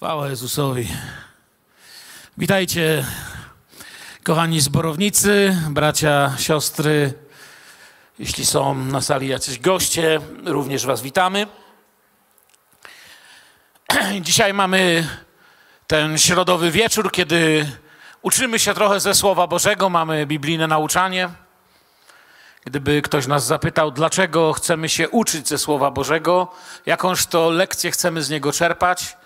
Chwała Jezusowi. Witajcie, kochani zborownicy, bracia, siostry. Jeśli są na sali jacyś goście, również Was witamy. Dzisiaj mamy ten środowy wieczór, kiedy uczymy się trochę ze Słowa Bożego, mamy biblijne nauczanie. Gdyby ktoś nas zapytał, dlaczego chcemy się uczyć ze Słowa Bożego, jakąż to lekcję chcemy z niego czerpać,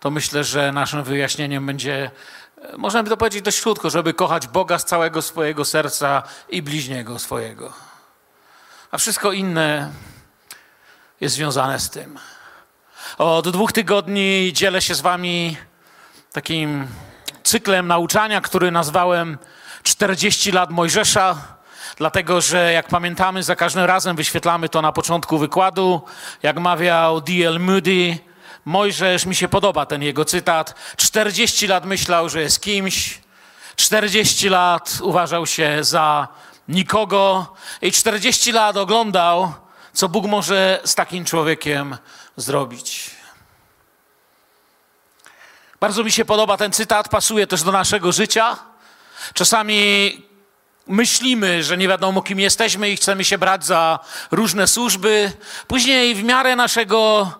to myślę, że naszym wyjaśnieniem będzie, e, można by to powiedzieć dość krótko, żeby kochać Boga z całego swojego serca i bliźniego swojego. A wszystko inne jest związane z tym. Od dwóch tygodni dzielę się z Wami takim cyklem nauczania, który nazwałem 40 lat Mojżesza, dlatego że jak pamiętamy, za każdym razem wyświetlamy to na początku wykładu. Jak mawiał D.L. Moody, Mojżesz, mi się podoba ten jego cytat. 40 lat myślał, że jest kimś, 40 lat uważał się za nikogo i 40 lat oglądał, co Bóg może z takim człowiekiem zrobić. Bardzo mi się podoba ten cytat, pasuje też do naszego życia. Czasami myślimy, że nie wiadomo kim jesteśmy i chcemy się brać za różne służby. Później w miarę naszego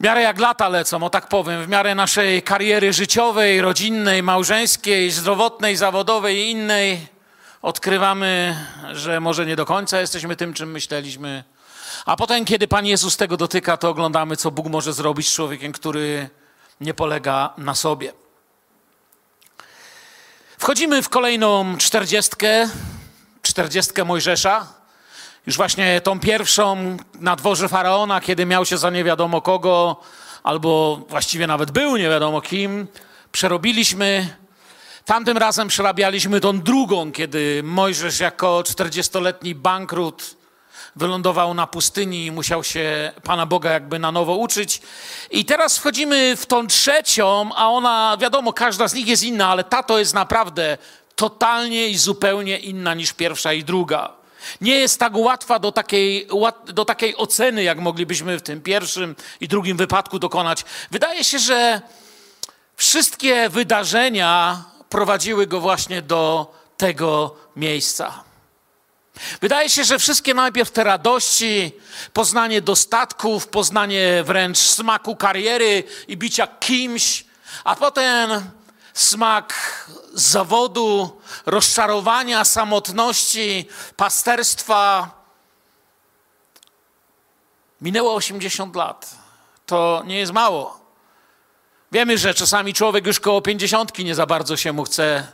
w miarę jak lata lecą, o tak powiem, w miarę naszej kariery życiowej, rodzinnej, małżeńskiej, zdrowotnej, zawodowej i innej, odkrywamy, że może nie do końca jesteśmy tym, czym myśleliśmy. A potem, kiedy Pan Jezus tego dotyka, to oglądamy, co Bóg może zrobić z człowiekiem, który nie polega na sobie. Wchodzimy w kolejną czterdziestkę, czterdziestkę Mojżesza. Już właśnie tą pierwszą na dworze faraona, kiedy miał się za nie wiadomo kogo, albo właściwie nawet był nie wiadomo kim, przerobiliśmy. Tamtym razem przerabialiśmy tą drugą, kiedy Mojżesz jako 40-letni bankrut wylądował na pustyni i musiał się Pana Boga jakby na nowo uczyć. I teraz wchodzimy w tą trzecią, a ona, wiadomo, każda z nich jest inna, ale ta to jest naprawdę totalnie i zupełnie inna niż pierwsza i druga nie jest tak łatwa do takiej, do takiej oceny, jak moglibyśmy w tym pierwszym i drugim wypadku dokonać. Wydaje się, że wszystkie wydarzenia prowadziły go właśnie do tego miejsca. Wydaje się, że wszystkie najpierw te radości, poznanie dostatków, poznanie wręcz smaku kariery i bicia kimś, a potem smak zawodu, rozczarowania, samotności, pasterstwa. Minęło 80 lat. To nie jest mało. Wiemy, że czasami człowiek już koło 50 nie za bardzo się mu chce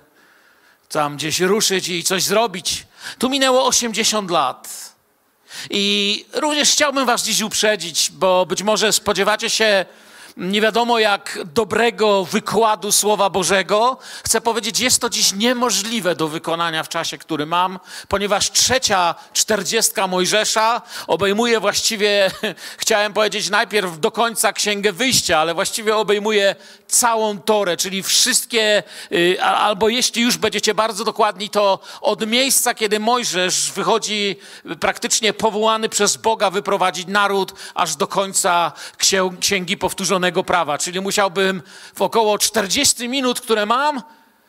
tam gdzieś ruszyć i coś zrobić. Tu minęło 80 lat. I również chciałbym Was dziś uprzedzić, bo być może spodziewacie się nie wiadomo jak dobrego wykładu Słowa Bożego, chcę powiedzieć, jest to dziś niemożliwe do wykonania w czasie, który mam, ponieważ trzecia czterdziestka Mojżesza obejmuje właściwie, chciałem powiedzieć najpierw do końca Księgę Wyjścia, ale właściwie obejmuje całą Torę, czyli wszystkie, y, albo jeśli już będziecie bardzo dokładni, to od miejsca, kiedy Mojżesz wychodzi praktycznie powołany przez Boga wyprowadzić naród, aż do końca Księgi Prawa, czyli musiałbym w około 40 minut, które mam,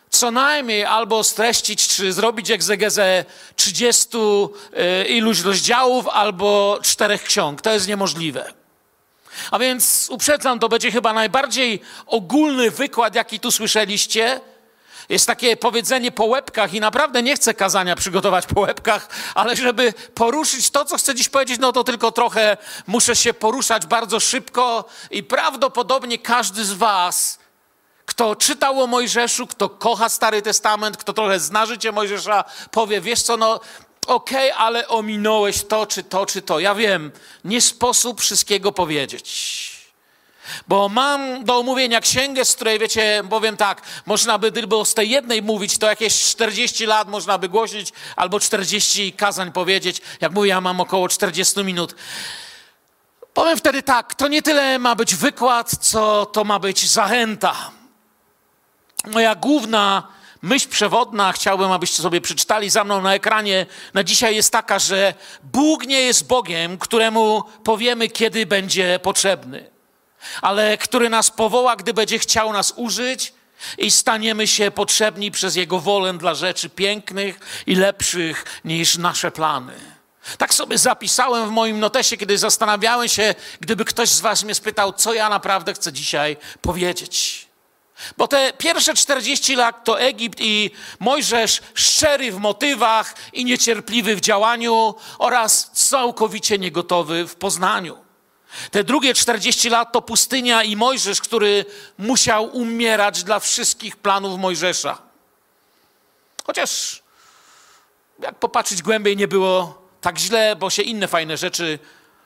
co najmniej albo streścić, czy zrobić egzegezę 30 y, iluś rozdziałów, albo czterech ksiąg. To jest niemożliwe. A więc uprzedzam, to będzie chyba najbardziej ogólny wykład, jaki tu słyszeliście. Jest takie powiedzenie po łebkach i naprawdę nie chcę kazania przygotować po łebkach, ale żeby poruszyć to, co chcę dziś powiedzieć, no to tylko trochę muszę się poruszać bardzo szybko i prawdopodobnie każdy z was, kto czytał o Mojżeszu, kto kocha Stary Testament, kto trochę zna życie Mojżesza, powie, wiesz co, no okej, okay, ale ominąłeś to, czy to, czy to. Ja wiem, nie sposób wszystkiego powiedzieć. Bo mam do omówienia księgę, z której wiecie, powiem tak, można by tylko z tej jednej mówić, to jakieś 40 lat można by głosić, albo 40 kazań powiedzieć. Jak mówię, ja mam około 40 minut. Powiem wtedy tak, to nie tyle ma być wykład, co to ma być zachęta. Moja główna myśl przewodna, chciałbym, abyście sobie przeczytali za mną na ekranie, na dzisiaj jest taka, że Bóg nie jest Bogiem, któremu powiemy, kiedy będzie potrzebny. Ale który nas powoła, gdy będzie chciał nas użyć i staniemy się potrzebni przez Jego wolę dla rzeczy pięknych i lepszych niż nasze plany. Tak sobie zapisałem w moim notesie, kiedy zastanawiałem się, gdyby ktoś z Was mnie spytał, co ja naprawdę chcę dzisiaj powiedzieć. Bo te pierwsze 40 lat to Egipt i Mojżesz szczery w motywach i niecierpliwy w działaniu oraz całkowicie niegotowy w poznaniu. Te drugie 40 lat to pustynia i Mojżesz, który musiał umierać dla wszystkich planów Mojżesza. Chociaż, jak popatrzeć głębiej, nie było tak źle, bo się inne fajne rzeczy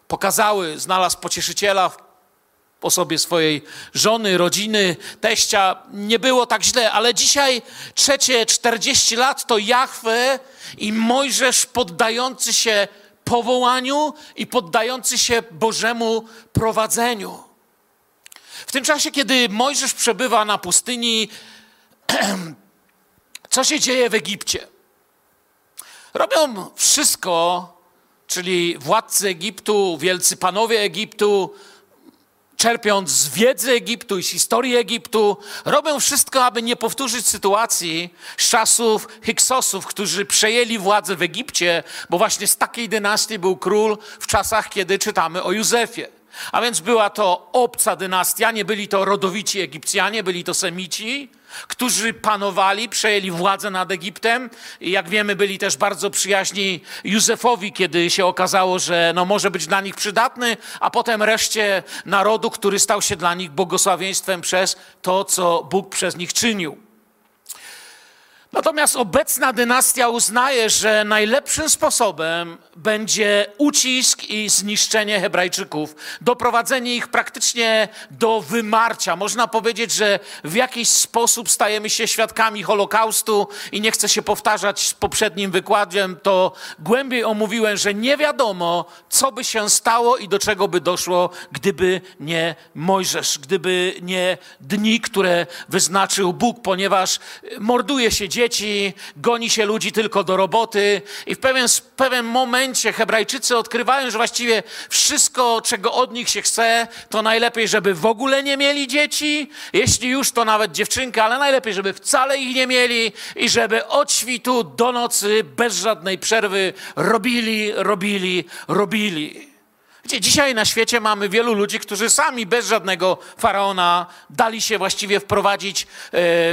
pokazały. Znalazł pocieszyciela w osobie swojej żony, rodziny, teścia. Nie było tak źle, ale dzisiaj trzecie 40 lat to Jahwe i Mojżesz poddający się powołaniu i poddający się Bożemu prowadzeniu. W tym czasie, kiedy Mojżesz przebywa na pustyni, co się dzieje w Egipcie? Robią wszystko, czyli władcy Egiptu, wielcy panowie Egiptu, czerpiąc z wiedzy Egiptu i z historii Egiptu, robią wszystko, aby nie powtórzyć sytuacji z czasów Hyksosów, którzy przejęli władzę w Egipcie, bo właśnie z takiej dynastii był król w czasach, kiedy czytamy o Józefie. A więc była to obca dynastia, nie byli to rodowici Egipcjanie, byli to Semici, którzy panowali, przejęli władzę nad Egiptem i jak wiemy byli też bardzo przyjaźni Józefowi, kiedy się okazało, że no może być dla nich przydatny, a potem reszcie narodu, który stał się dla nich błogosławieństwem przez to, co Bóg przez nich czynił. Natomiast obecna dynastia uznaje, że najlepszym sposobem będzie ucisk i zniszczenie Hebrajczyków, doprowadzenie ich praktycznie do wymarcia. Można powiedzieć, że w jakiś sposób stajemy się świadkami Holokaustu i nie chcę się powtarzać z poprzednim wykładem, to głębiej omówiłem, że nie wiadomo, co by się stało i do czego by doszło, gdyby nie Mojżesz, gdyby nie dni, które wyznaczył Bóg, ponieważ morduje się dzieci, dzieci, goni się ludzi tylko do roboty i w pewien, w pewien momencie Hebrajczycy odkrywają, że właściwie wszystko, czego od nich się chce, to najlepiej, żeby w ogóle nie mieli dzieci, jeśli już, to nawet dziewczynkę, ale najlepiej, żeby wcale ich nie mieli i żeby od świtu do nocy, bez żadnej przerwy robili, robili, robili. Wiecie, dzisiaj na świecie mamy wielu ludzi, którzy sami bez żadnego faraona dali się właściwie wprowadzić e,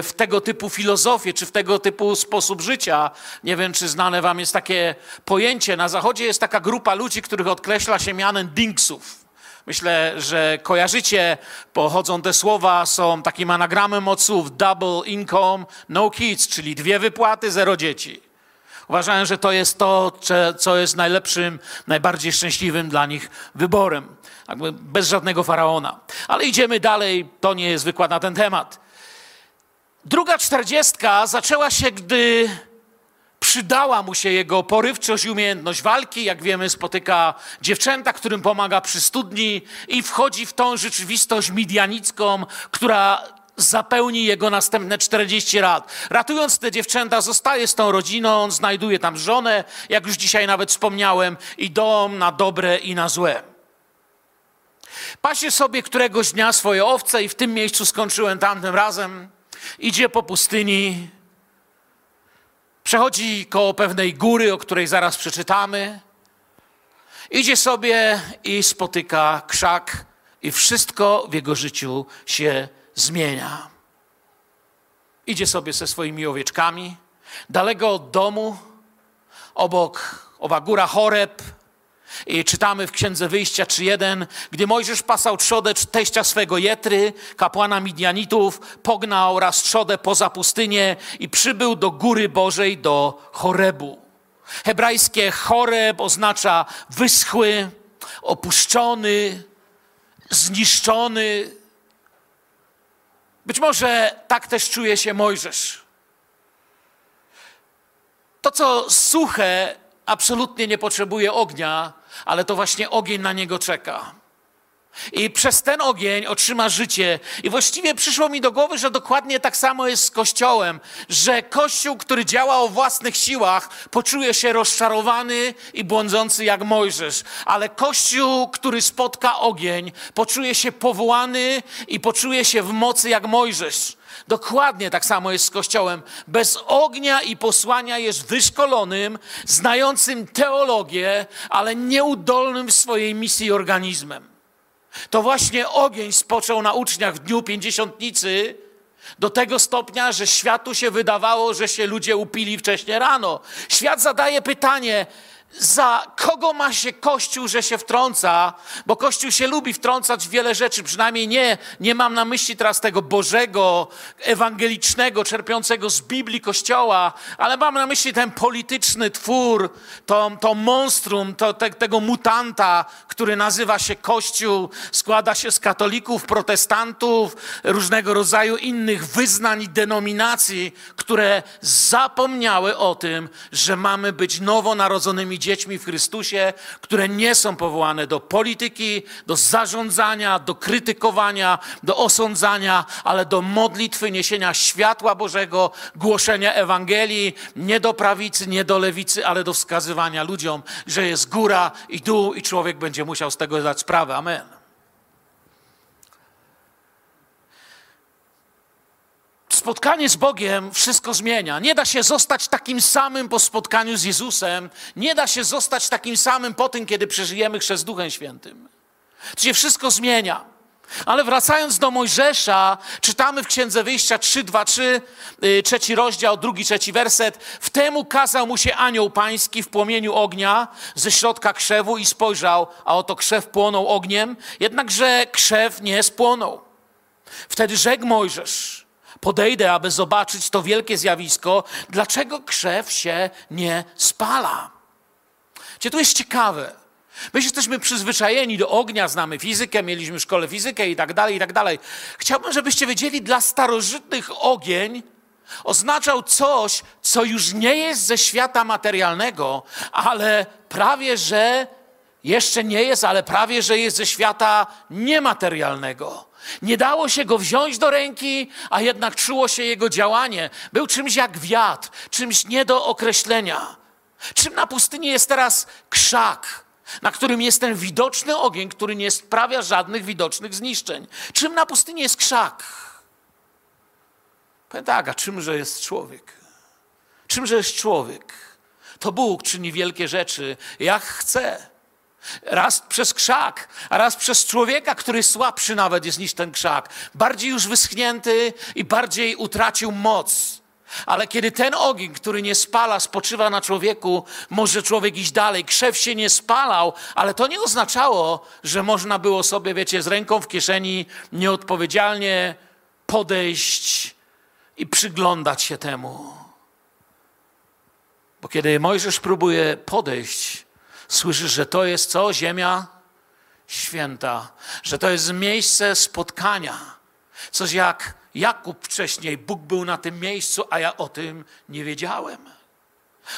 w tego typu filozofię, czy w tego typu sposób życia. Nie wiem, czy znane wam jest takie pojęcie. Na zachodzie jest taka grupa ludzi, których odkreśla się mianem dinksów. Myślę, że kojarzycie, pochodzą te słowa, są takim anagramem od słów double income, no kids, czyli dwie wypłaty, zero dzieci. Uważają, że to jest to, co jest najlepszym, najbardziej szczęśliwym dla nich wyborem. Bez żadnego faraona. Ale idziemy dalej, to nie jest wykład na ten temat. Druga czterdziestka zaczęła się, gdy przydała mu się jego porywczość i umiejętność walki. Jak wiemy, spotyka dziewczęta, którym pomaga przy studni i wchodzi w tą rzeczywistość midianicką, która zapełni jego następne 40 lat. Ratując te dziewczęta, zostaje z tą rodziną, znajduje tam żonę, jak już dzisiaj nawet wspomniałem, i dom na dobre i na złe. Pasie sobie któregoś dnia swoje owce i w tym miejscu skończyłem tamtym razem. Idzie po pustyni, przechodzi koło pewnej góry, o której zaraz przeczytamy. Idzie sobie i spotyka krzak i wszystko w jego życiu się zmienia. Idzie sobie ze swoimi owieczkami, daleko od domu, obok owa góra Choreb. I czytamy w Księdze Wyjścia 3.1, gdy Mojżesz pasał trzodę teścia swego Jetry, kapłana Midianitów, pognał raz trzodę poza pustynię i przybył do góry Bożej, do Chorebu. Hebrajskie Choreb oznacza wyschły, opuszczony, zniszczony, być może tak też czuje się Mojżesz. To, co suche, absolutnie nie potrzebuje ognia, ale to właśnie ogień na niego czeka. I przez ten ogień otrzyma życie. I właściwie przyszło mi do głowy, że dokładnie tak samo jest z Kościołem, że Kościół, który działa o własnych siłach, poczuje się rozczarowany i błądzący jak Mojżesz. Ale Kościół, który spotka ogień, poczuje się powołany i poczuje się w mocy jak Mojżesz. Dokładnie tak samo jest z Kościołem. Bez ognia i posłania jest wyszkolonym, znającym teologię, ale nieudolnym w swojej misji organizmem. To właśnie ogień spoczął na uczniach w dniu pięćdziesiątnicy do tego stopnia, że światu się wydawało, że się ludzie upili wcześniej rano. Świat zadaje pytanie, za kogo ma się Kościół, że się wtrąca, bo Kościół się lubi wtrącać w wiele rzeczy, przynajmniej nie, nie mam na myśli teraz tego Bożego, ewangelicznego, czerpiącego z Biblii Kościoła, ale mam na myśli ten polityczny twór, to, to monstrum, to, te, tego mutanta, który nazywa się Kościół, składa się z katolików, protestantów, różnego rodzaju innych wyznań i denominacji, które zapomniały o tym, że mamy być nowonarodzonymi dziećmi w Chrystusie, które nie są powołane do polityki, do zarządzania, do krytykowania, do osądzania, ale do modlitwy, niesienia światła Bożego, głoszenia Ewangelii, nie do prawicy, nie do lewicy, ale do wskazywania ludziom, że jest góra i dół i człowiek będzie musiał z tego zdać sprawę. Amen. Spotkanie z Bogiem wszystko zmienia. Nie da się zostać takim samym po spotkaniu z Jezusem. Nie da się zostać takim samym po tym, kiedy przeżyjemy chrzest Duchem Świętym. To się wszystko zmienia. Ale wracając do Mojżesza, czytamy w Księdze Wyjścia 3, 2, 3, trzeci rozdział, drugi, trzeci werset. Wtemu kazał mu się anioł pański w płomieniu ognia ze środka krzewu i spojrzał, a oto krzew płonął ogniem, jednakże krzew nie spłonął. Wtedy rzekł Mojżesz, podejdę, aby zobaczyć to wielkie zjawisko, dlaczego krzew się nie spala. Gdzie to jest ciekawe. My jesteśmy przyzwyczajeni do ognia, znamy fizykę, mieliśmy w szkole fizykę i tak dalej, i tak dalej. Chciałbym, żebyście wiedzieli, dla starożytnych ogień oznaczał coś, co już nie jest ze świata materialnego, ale prawie że jeszcze nie jest, ale prawie że jest ze świata niematerialnego. Nie dało się go wziąć do ręki, a jednak czuło się jego działanie. Był czymś jak wiatr, czymś nie do określenia. Czym na pustyni jest teraz krzak, na którym jest ten widoczny ogień, który nie sprawia żadnych widocznych zniszczeń? Czym na pustyni jest krzak? Powiem tak, a czymże jest człowiek? Czymże jest człowiek? To Bóg czyni wielkie rzeczy, jak chce. Raz przez krzak, a raz przez człowieka, który słabszy nawet jest niż ten krzak. Bardziej już wyschnięty i bardziej utracił moc. Ale kiedy ten ogień, który nie spala, spoczywa na człowieku, może człowiek iść dalej. Krzew się nie spalał, ale to nie oznaczało, że można było sobie, wiecie, z ręką w kieszeni nieodpowiedzialnie podejść i przyglądać się temu. Bo kiedy Mojżesz próbuje podejść, Słyszysz, że to jest co? Ziemia święta, że to jest miejsce spotkania. Coś jak Jakub wcześniej, Bóg był na tym miejscu, a ja o tym nie wiedziałem.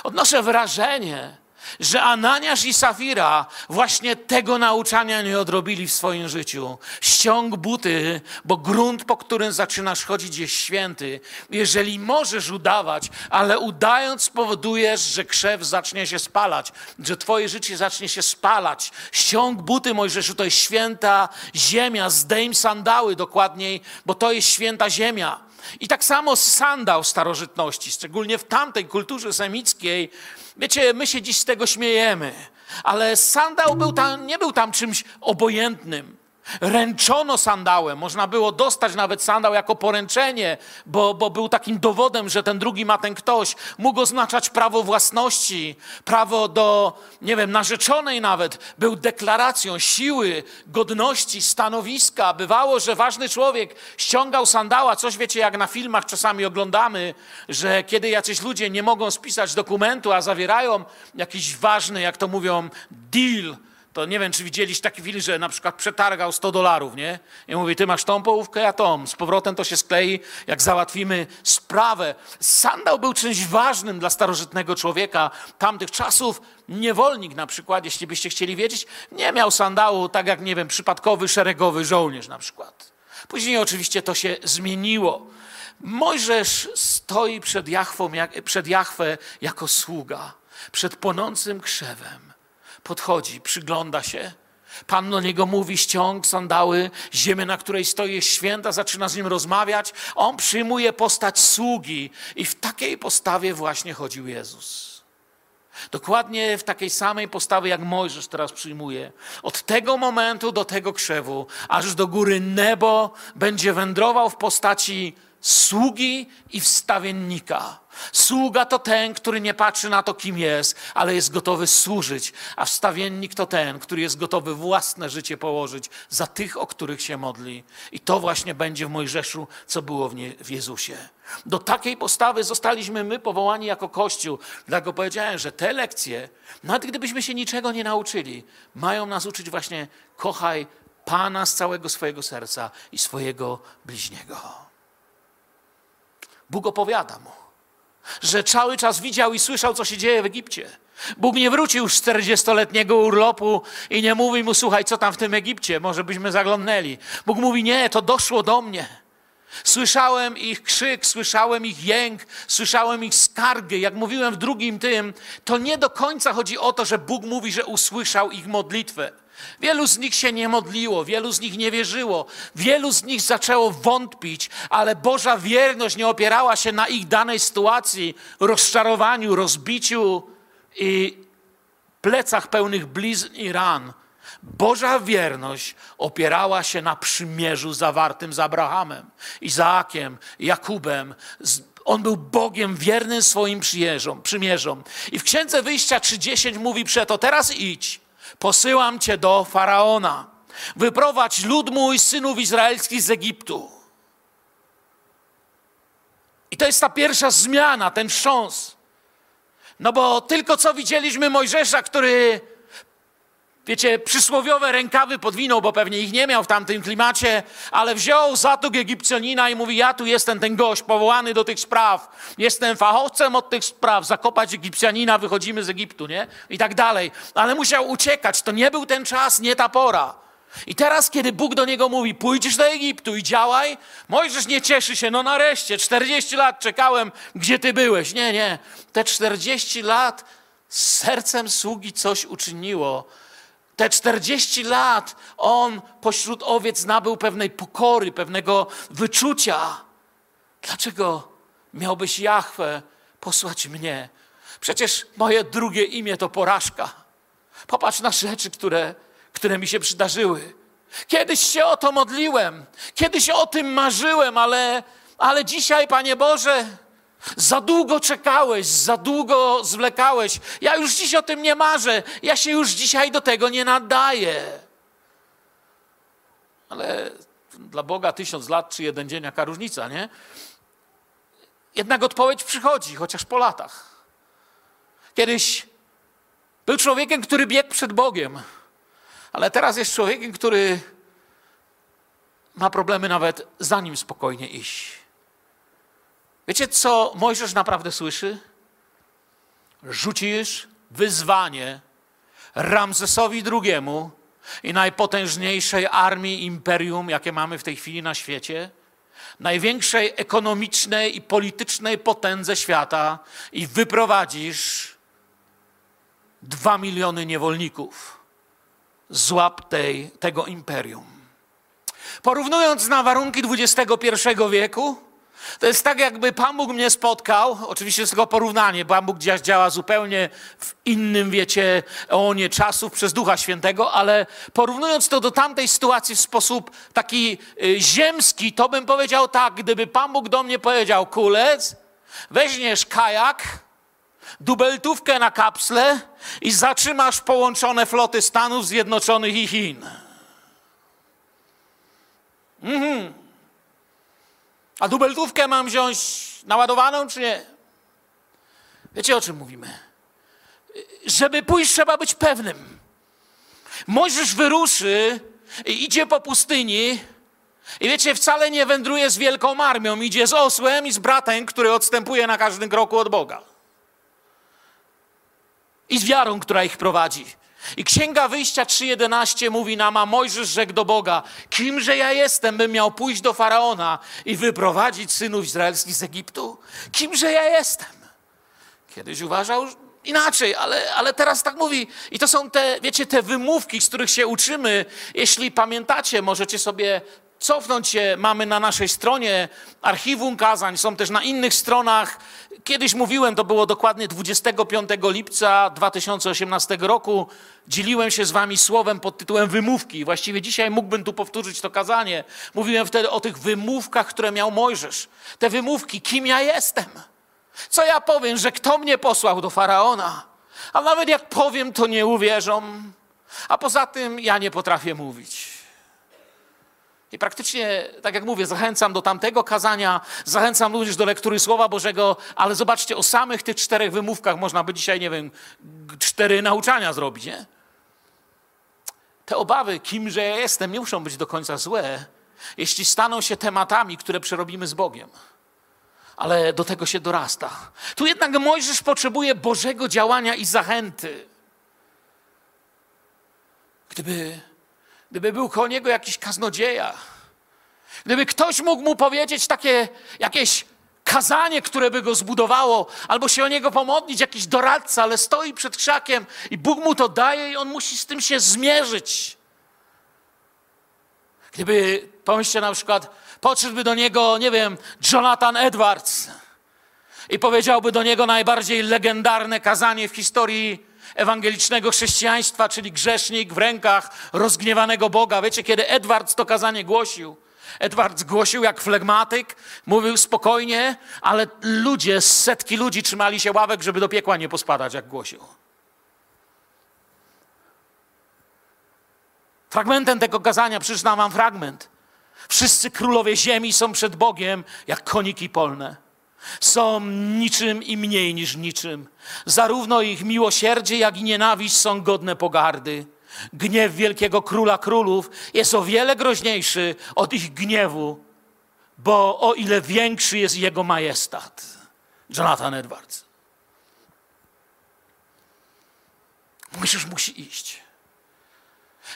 Odnoszę wrażenie, że Ananiasz i Safira właśnie tego nauczania nie odrobili w swoim życiu. Ściąg buty, bo grunt, po którym zaczynasz chodzić, jest święty. Jeżeli możesz udawać, ale udając spowodujesz, że krzew zacznie się spalać, że twoje życie zacznie się spalać. Ściąg buty, Mojżeszu, to jest święta ziemia. Zdejm sandały dokładniej, bo to jest święta ziemia. I tak samo sandał starożytności, szczególnie w tamtej kulturze semickiej, Wiecie, my się dziś z tego śmiejemy, ale sandał był tam, nie był tam czymś obojętnym. Ręczono sandałem, można było dostać nawet sandał jako poręczenie, bo, bo był takim dowodem, że ten drugi ma ten ktoś. Mógł oznaczać prawo własności, prawo do, nie wiem, narzeczonej nawet. Był deklaracją siły, godności, stanowiska. Bywało, że ważny człowiek ściągał sandała, coś wiecie, jak na filmach czasami oglądamy, że kiedy jacyś ludzie nie mogą spisać dokumentu, a zawierają jakiś ważny, jak to mówią, deal, To nie wiem, czy widzieliście taki film, że na przykład przetargał 100 dolarów, nie? I mówi, ty masz tą połówkę, ja tą. Z powrotem to się sklei, jak załatwimy sprawę. Sandał był czymś ważnym dla starożytnego człowieka tamtych czasów. Niewolnik na przykład, jeśli byście chcieli wiedzieć, nie miał sandału, tak jak, nie wiem, przypadkowy szeregowy żołnierz na przykład. Później oczywiście to się zmieniło. Mojżesz stoi przed, Jachwą, przed Jachwę jako sługa, przed płonącym krzewem. Podchodzi, przygląda się. Pan do niego mówi, ściąg sandały, ziemię, na której stoi jest święta, zaczyna z nim rozmawiać. On przyjmuje postać sługi i w takiej postawie właśnie chodził Jezus. Dokładnie w takiej samej postawie, jak Mojżesz teraz przyjmuje. Od tego momentu do tego krzewu, aż do góry nebo, będzie wędrował w postaci sługi i wstawiennika. Sługa to ten, który nie patrzy na to, kim jest, ale jest gotowy służyć, a wstawiennik to ten, który jest gotowy własne życie położyć za tych, o których się modli. I to właśnie będzie w Mojżeszu, co było w, nie, w Jezusie. Do takiej postawy zostaliśmy my powołani jako Kościół. Dlatego powiedziałem, że te lekcje, nawet gdybyśmy się niczego nie nauczyli, mają nas uczyć właśnie kochaj Pana z całego swojego serca i swojego bliźniego. Bóg opowiada mu, że cały czas widział i słyszał, co się dzieje w Egipcie. Bóg nie wrócił z 40-letniego urlopu i nie mówi mu, słuchaj, co tam w tym Egipcie, może byśmy zaglądnęli. Bóg mówi, nie, to doszło do mnie. Słyszałem ich krzyk, słyszałem ich jęk, słyszałem ich skargę. Jak mówiłem w drugim tym, to nie do końca chodzi o to, że Bóg mówi, że usłyszał ich modlitwę. Wielu z nich się nie modliło, wielu z nich nie wierzyło, wielu z nich zaczęło wątpić, ale Boża wierność nie opierała się na ich danej sytuacji, rozczarowaniu, rozbiciu i plecach pełnych blizn i ran. Boża wierność opierała się na przymierzu zawartym z Abrahamem, Izaakiem, Jakubem. On był Bogiem wiernym swoim przymierzom. I w Księdze Wyjścia 30 mówi przeto, teraz idź Posyłam cię do faraona. Wyprowadź lud mój synów izraelskich z Egiptu. I to jest ta pierwsza zmiana, ten wstrząs. No bo tylko co widzieliśmy Mojżesza, który wiecie, przysłowiowe rękawy podwinął, bo pewnie ich nie miał w tamtym klimacie, ale wziął zatuk Egipcjanina i mówi, ja tu jestem ten gość powołany do tych spraw, jestem fachowcem od tych spraw, zakopać Egipcjanina, wychodzimy z Egiptu, nie? I tak dalej. Ale musiał uciekać, to nie był ten czas, nie ta pora. I teraz, kiedy Bóg do niego mówi, pójdziesz do Egiptu i działaj, Mojżesz nie cieszy się, no nareszcie, 40 lat czekałem, gdzie ty byłeś. Nie, nie, te 40 lat z sercem sługi coś uczyniło, te 40 lat on pośród owiec nabył pewnej pokory, pewnego wyczucia. Dlaczego miałbyś Jachwę posłać mnie? Przecież moje drugie imię to porażka. Popatrz na rzeczy, które, które mi się przydarzyły. Kiedyś się o to modliłem, kiedyś o tym marzyłem, ale, ale dzisiaj, Panie Boże, za długo czekałeś, za długo zwlekałeś. Ja już dziś o tym nie marzę. Ja się już dzisiaj do tego nie nadaję. Ale dla Boga tysiąc lat czy jeden dzień, jaka różnica, nie? Jednak odpowiedź przychodzi, chociaż po latach. Kiedyś był człowiekiem, który biegł przed Bogiem, ale teraz jest człowiekiem, który ma problemy nawet za nim spokojnie iść. Wiecie, co Mojżesz naprawdę słyszy? Rzucisz wyzwanie Ramzesowi II i najpotężniejszej armii imperium, jakie mamy w tej chwili na świecie, największej ekonomicznej i politycznej potędze świata i wyprowadzisz dwa miliony niewolników z łap tej, tego imperium. Porównując na warunki XXI wieku, to jest tak, jakby Pan Bóg mnie spotkał. Oczywiście jest tylko porównanie. Pan Bóg działa zupełnie w innym, wiecie, nie czasów przez Ducha Świętego, ale porównując to do tamtej sytuacji w sposób taki y, ziemski, to bym powiedział tak, gdyby Pan Bóg do mnie powiedział, kulec, weźmiesz kajak, dubeltówkę na kapsle i zatrzymasz połączone floty Stanów Zjednoczonych i Chin. Mhm. A dubeltówkę mam wziąć naładowaną, czy nie? Wiecie, o czym mówimy? Żeby pójść, trzeba być pewnym. Mojżesz wyruszy i idzie po pustyni i wiecie, wcale nie wędruje z wielką armią, idzie z osłem i z bratem, który odstępuje na każdym kroku od Boga. I z wiarą, która ich prowadzi. I Księga Wyjścia 3.11 mówi nam, a Mojżesz rzekł do Boga, kimże ja jestem, bym miał pójść do Faraona i wyprowadzić synów izraelskich z Egiptu? Kimże ja jestem? Kiedyś uważał inaczej, ale, ale teraz tak mówi. I to są te, wiecie, te wymówki, z których się uczymy. Jeśli pamiętacie, możecie sobie cofnąć się. Mamy na naszej stronie archiwum kazań, są też na innych stronach. Kiedyś mówiłem, to było dokładnie 25 lipca 2018 roku. Dzieliłem się z wami słowem pod tytułem wymówki. Właściwie dzisiaj mógłbym tu powtórzyć to kazanie. Mówiłem wtedy o tych wymówkach, które miał Mojżesz. Te wymówki, kim ja jestem. Co ja powiem, że kto mnie posłał do faraona? A nawet jak powiem, to nie uwierzą. A poza tym ja nie potrafię mówić. I praktycznie, tak jak mówię, zachęcam do tamtego kazania, zachęcam również do lektury Słowa Bożego, ale zobaczcie, o samych tych czterech wymówkach można by dzisiaj, nie wiem, cztery nauczania zrobić, nie? Te obawy, kimże ja jestem, nie muszą być do końca złe, jeśli staną się tematami, które przerobimy z Bogiem ale do tego się dorasta. Tu jednak Mojżesz potrzebuje Bożego działania i zachęty. Gdyby, gdyby był koło niego jakiś kaznodzieja, gdyby ktoś mógł mu powiedzieć takie jakieś kazanie, które by go zbudowało, albo się o niego pomodlić, jakiś doradca, ale stoi przed krzakiem i Bóg mu to daje i on musi z tym się zmierzyć. Gdyby, pomyślcie na przykład, podszedłby do niego, nie wiem, Jonathan Edwards i powiedziałby do niego najbardziej legendarne kazanie w historii ewangelicznego chrześcijaństwa, czyli grzesznik w rękach rozgniewanego Boga. Wiecie, kiedy Edwards to kazanie głosił? Edwards głosił jak flegmatyk, mówił spokojnie, ale ludzie, setki ludzi trzymali się ławek, żeby do piekła nie pospadać, jak głosił. Fragmentem tego kazania przeczytam wam fragment. Wszyscy królowie ziemi są przed Bogiem jak koniki polne. Są niczym i mniej niż niczym. Zarówno ich miłosierdzie, jak i nienawiść są godne pogardy. Gniew wielkiego króla królów jest o wiele groźniejszy od ich gniewu, bo o ile większy jest jego majestat. Jonathan Edwards. Musisz, musi iść.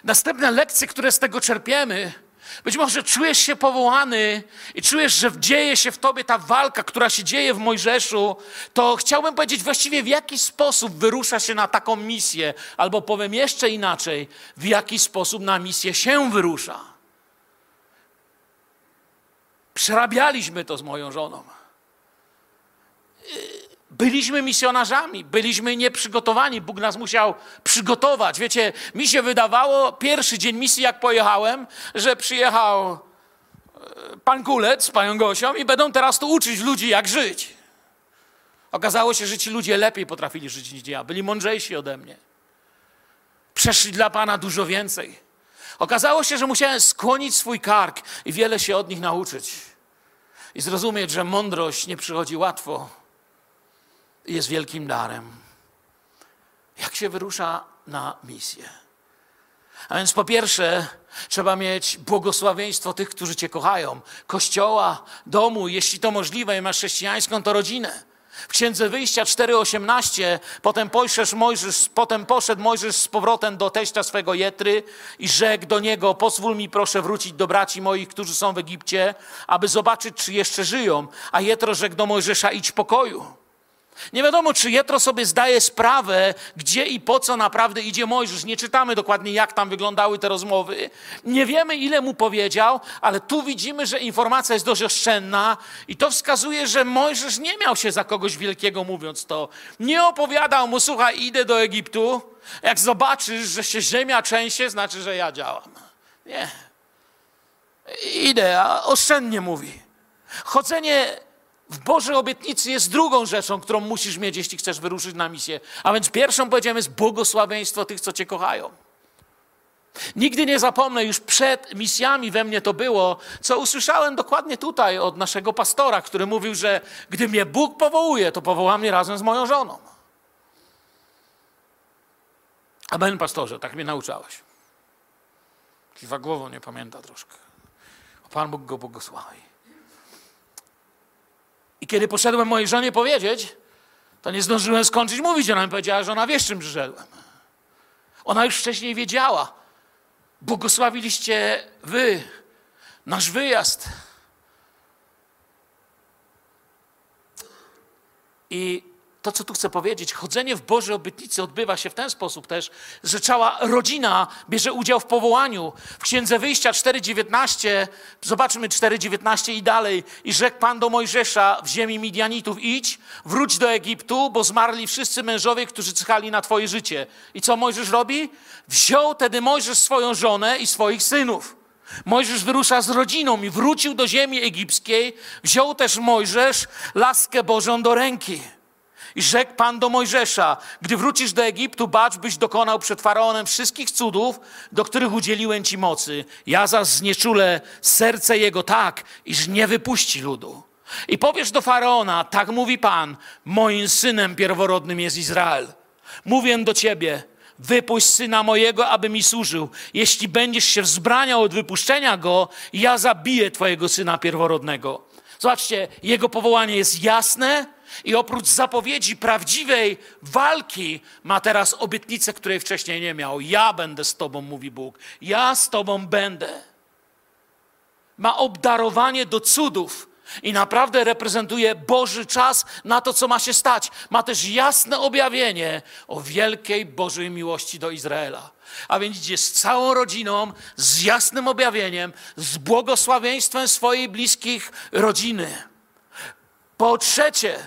Następne lekcje, które z tego czerpiemy, być może czujesz się powołany i czujesz, że dzieje się w tobie ta walka, która się dzieje w Mojżeszu, to chciałbym powiedzieć właściwie w jaki sposób wyrusza się na taką misję, albo powiem jeszcze inaczej, w jaki sposób na misję się wyrusza. Przerabialiśmy to z moją żoną. Byliśmy misjonarzami, byliśmy nieprzygotowani. Bóg nas musiał przygotować. Wiecie, mi się wydawało, pierwszy dzień misji, jak pojechałem, że przyjechał e, pan Kulec z panią Gosią i będą teraz tu uczyć ludzi, jak żyć. Okazało się, że ci ludzie lepiej potrafili żyć niż ja. Byli mądrzejsi ode mnie. Przeszli dla Pana dużo więcej. Okazało się, że musiałem skłonić swój kark i wiele się od nich nauczyć. I zrozumieć, że mądrość nie przychodzi łatwo jest wielkim darem. Jak się wyrusza na misję? A więc po pierwsze, trzeba mieć błogosławieństwo tych, którzy Cię kochają, kościoła, domu, jeśli to możliwe, i masz chrześcijańską, to rodzinę. W Księdze Wyjścia 4,18 potem, potem poszedł Mojżesz z powrotem do teścia swego Jetry i rzekł do niego, pozwól mi proszę wrócić do braci moich, którzy są w Egipcie, aby zobaczyć, czy jeszcze żyją. A Jetro rzekł do Mojżesza, idź pokoju. Nie wiadomo, czy Jetro sobie zdaje sprawę, gdzie i po co naprawdę idzie Mojżesz. Nie czytamy dokładnie, jak tam wyglądały te rozmowy. Nie wiemy, ile mu powiedział, ale tu widzimy, że informacja jest dość oszczędna i to wskazuje, że Mojżesz nie miał się za kogoś wielkiego, mówiąc to. Nie opowiadał mu, słuchaj, idę do Egiptu. Jak zobaczysz, że się ziemia trzęsie, znaczy, że ja działam. Nie. Idę, a oszczędnie mówi. Chodzenie w Bożej obietnicy jest drugą rzeczą, którą musisz mieć, jeśli chcesz wyruszyć na misję. A więc pierwszą powiedziałem jest błogosławieństwo tych, co Cię kochają. Nigdy nie zapomnę, już przed misjami we mnie to było, co usłyszałem dokładnie tutaj od naszego pastora, który mówił, że gdy mnie Bóg powołuje, to powoła mnie razem z moją żoną. Amen, pastorze, tak mnie nauczałeś. Kiwa głową, nie pamięta troszkę. Pan Bóg go błogosławi. I kiedy poszedłem mojej żonie powiedzieć, to nie zdążyłem skończyć mówić. Ona mi powiedziała, że ona wie, z czym przyszedłem. Ona już wcześniej wiedziała. Błogosławiliście wy nasz wyjazd. I to, co tu chcę powiedzieć, chodzenie w Boże obytnicy odbywa się w ten sposób też, że cała rodzina bierze udział w powołaniu. W Księdze Wyjścia 4,19, zobaczmy 4,19 i dalej. I rzekł Pan do Mojżesza w ziemi Midianitów, idź, wróć do Egiptu, bo zmarli wszyscy mężowie, którzy czyhali na twoje życie. I co Mojżesz robi? Wziął tedy Mojżesz swoją żonę i swoich synów. Mojżesz wyrusza z rodziną i wrócił do ziemi egipskiej. Wziął też Mojżesz laskę Bożą do ręki. I rzekł Pan do Mojżesza, gdy wrócisz do Egiptu, bacz, byś dokonał przed Faraonem wszystkich cudów, do których udzieliłem Ci mocy. Ja zaś znieczulę serce jego tak, iż nie wypuści ludu. I powiesz do Faraona, tak mówi Pan, moim synem pierworodnym jest Izrael. Mówię do Ciebie, wypuść syna mojego, aby mi służył. Jeśli będziesz się wzbraniał od wypuszczenia go, ja zabiję Twojego syna pierworodnego. Zobaczcie, jego powołanie jest jasne, i oprócz zapowiedzi prawdziwej walki, ma teraz obietnicę, której wcześniej nie miał. Ja będę z Tobą, mówi Bóg. Ja z Tobą będę. Ma obdarowanie do cudów i naprawdę reprezentuje Boży czas na to, co ma się stać. Ma też jasne objawienie o wielkiej Bożej miłości do Izraela. A więc idzie z całą rodziną, z jasnym objawieniem, z błogosławieństwem swojej bliskich rodziny. Po trzecie,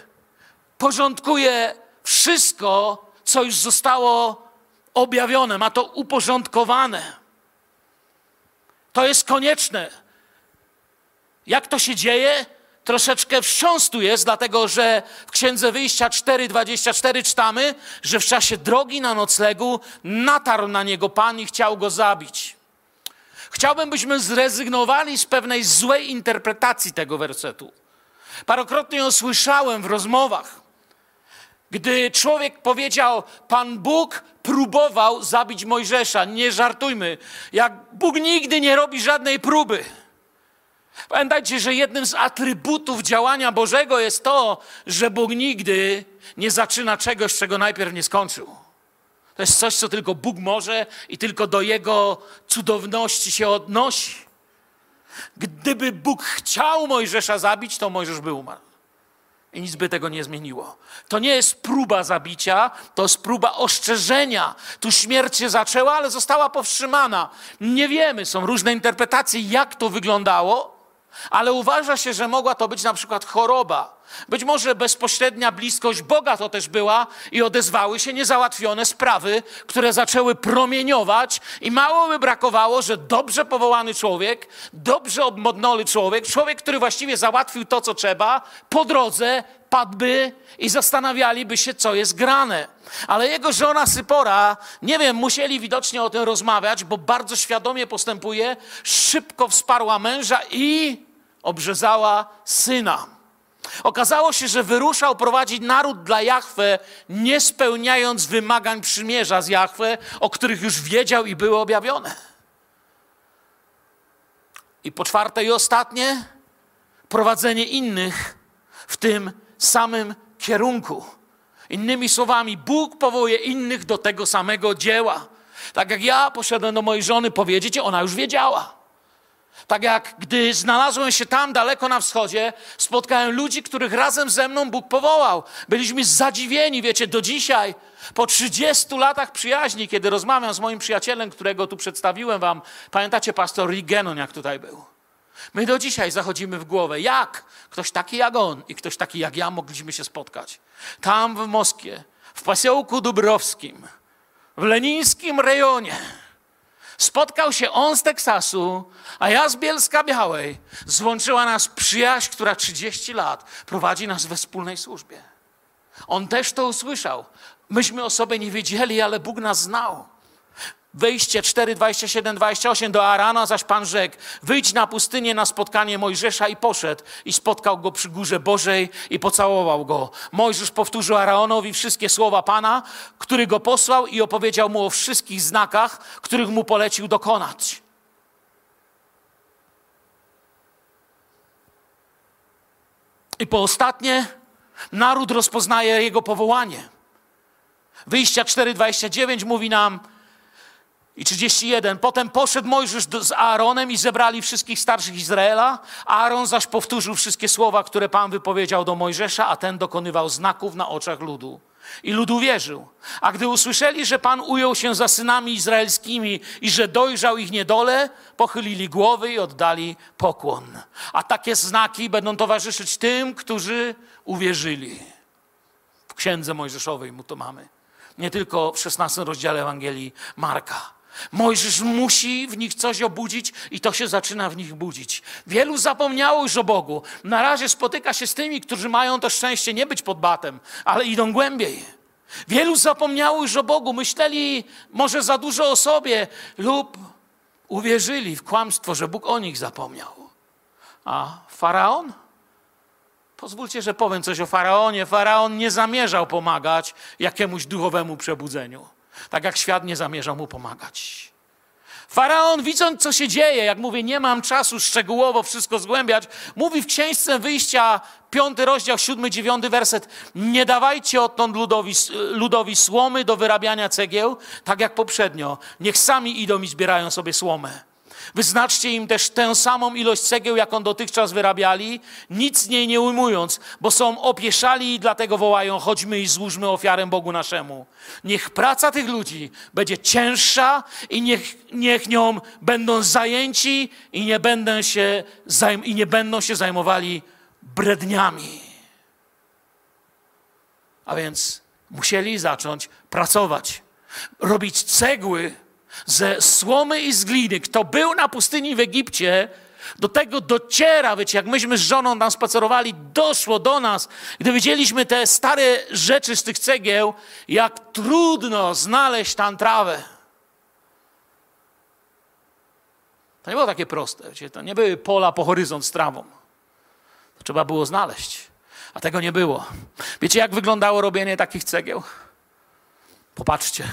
porządkuje wszystko, co już zostało objawione, ma to uporządkowane. To jest konieczne. Jak to się dzieje? Troszeczkę wstrząstu jest, dlatego że w Księdze Wyjścia 4:24 czytamy, że w czasie drogi na noclegu natarł na niego Pan i chciał go zabić. Chciałbym, byśmy zrezygnowali z pewnej złej interpretacji tego wersetu. Parokrotnie ją słyszałem w rozmowach. Gdy człowiek powiedział, Pan Bóg próbował zabić Mojżesza, nie żartujmy, jak Bóg nigdy nie robi żadnej próby. Pamiętajcie, że jednym z atrybutów działania Bożego jest to, że Bóg nigdy nie zaczyna czegoś, czego najpierw nie skończył. To jest coś, co tylko Bóg może i tylko do Jego cudowności się odnosi. Gdyby Bóg chciał Mojżesza zabić, to Mojżesz by umarł. I nic by tego nie zmieniło. To nie jest próba zabicia, to jest próba oszczerzenia. Tu śmierć się zaczęła, ale została powstrzymana. Nie wiemy, są różne interpretacje, jak to wyglądało, ale uważa się, że mogła to być na przykład choroba. Być może bezpośrednia bliskość Boga to też była i odezwały się niezałatwione sprawy, które zaczęły promieniować i mało by brakowało, że dobrze powołany człowiek, dobrze obmodnony człowiek, człowiek, który właściwie załatwił to, co trzeba, po drodze padłby i zastanawialiby się, co jest grane. Ale jego żona Sypora, nie wiem, musieli widocznie o tym rozmawiać, bo bardzo świadomie postępuje, szybko wsparła męża i obrzezała syna. Okazało się, że wyruszał prowadzić naród dla Jahwe, nie spełniając wymagań przymierza z Jahwe, o których już wiedział i były objawione. I po czwarte i ostatnie, prowadzenie innych w tym samym kierunku. Innymi słowami, Bóg powołuje innych do tego samego dzieła. Tak jak ja poszedłem do mojej żony powiedzieć, ona już wiedziała. Tak jak gdy znalazłem się tam daleko na wschodzie, spotkałem ludzi, których razem ze mną Bóg powołał. Byliśmy zadziwieni, wiecie, do dzisiaj, po 30 latach przyjaźni, kiedy rozmawiam z moim przyjacielem, którego tu przedstawiłem wam, pamiętacie pastor Rigenon, jak tutaj był? My do dzisiaj zachodzimy w głowę, jak ktoś taki jak on i ktoś taki jak ja mogliśmy się spotkać. Tam w Moskwie, w pasiołku Dubrowskim, w lenińskim rejonie Spotkał się on z Teksasu, a ja z Bielska Białej. Złączyła nas przyjaźń, która 30 lat prowadzi nas we wspólnej służbie. On też to usłyszał. Myśmy o sobie nie wiedzieli, ale Bóg nas znał. Wejście 4, 27, 28 do Arana, zaś Pan rzekł, wyjdź na pustynię na spotkanie Mojżesza i poszedł. I spotkał go przy górze Bożej i pocałował go. Mojżesz powtórzył Araonowi wszystkie słowa Pana, który go posłał i opowiedział mu o wszystkich znakach, których mu polecił dokonać. I po ostatnie, naród rozpoznaje jego powołanie. Wyjścia 4:29 mówi nam: i 31. Potem poszedł Mojżesz z Aaronem i zebrali wszystkich starszych Izraela. Aaron zaś powtórzył wszystkie słowa, które Pan wypowiedział do Mojżesza, a ten dokonywał znaków na oczach ludu. I lud uwierzył. A gdy usłyszeli, że Pan ujął się za synami izraelskimi i że dojrzał ich niedole, pochylili głowy i oddali pokłon. A takie znaki będą towarzyszyć tym, którzy uwierzyli. W księdze Mojżeszowej mu to mamy. Nie tylko w 16 rozdziale Ewangelii Marka. Mojżesz musi w nich coś obudzić i to się zaczyna w nich budzić. Wielu zapomniało już o Bogu. Na razie spotyka się z tymi, którzy mają to szczęście nie być pod batem, ale idą głębiej. Wielu zapomniało już o Bogu, myśleli może za dużo o sobie lub uwierzyli w kłamstwo, że Bóg o nich zapomniał. A faraon? Pozwólcie, że powiem coś o faraonie. Faraon nie zamierzał pomagać jakiemuś duchowemu przebudzeniu tak jak świat nie zamierzał mu pomagać. Faraon, widząc, co się dzieje, jak mówię, nie mam czasu szczegółowo wszystko zgłębiać, mówi w księżce wyjścia, piąty rozdział, siódmy, dziewiąty werset, nie dawajcie odtąd ludowi, ludowi słomy do wyrabiania cegieł, tak jak poprzednio. Niech sami idą i zbierają sobie słomę. Wyznaczcie im też tę samą ilość cegieł, jaką dotychczas wyrabiali, nic z niej nie ujmując, bo są opieszali i dlatego wołają: chodźmy i złóżmy ofiarę Bogu naszemu. Niech praca tych ludzi będzie cięższa i niech, niech nią będą zajęci i nie, będą się, i nie będą się zajmowali bredniami. A więc musieli zacząć pracować, robić cegły ze słomy i z gliny. Kto był na pustyni w Egipcie, do tego dociera, wiecie, jak myśmy z żoną tam spacerowali, doszło do nas, gdy widzieliśmy te stare rzeczy z tych cegieł, jak trudno znaleźć tam trawę. To nie było takie proste, wiecie, to nie były pola po horyzont z trawą. To trzeba było znaleźć, a tego nie było. Wiecie, jak wyglądało robienie takich cegieł? Popatrzcie.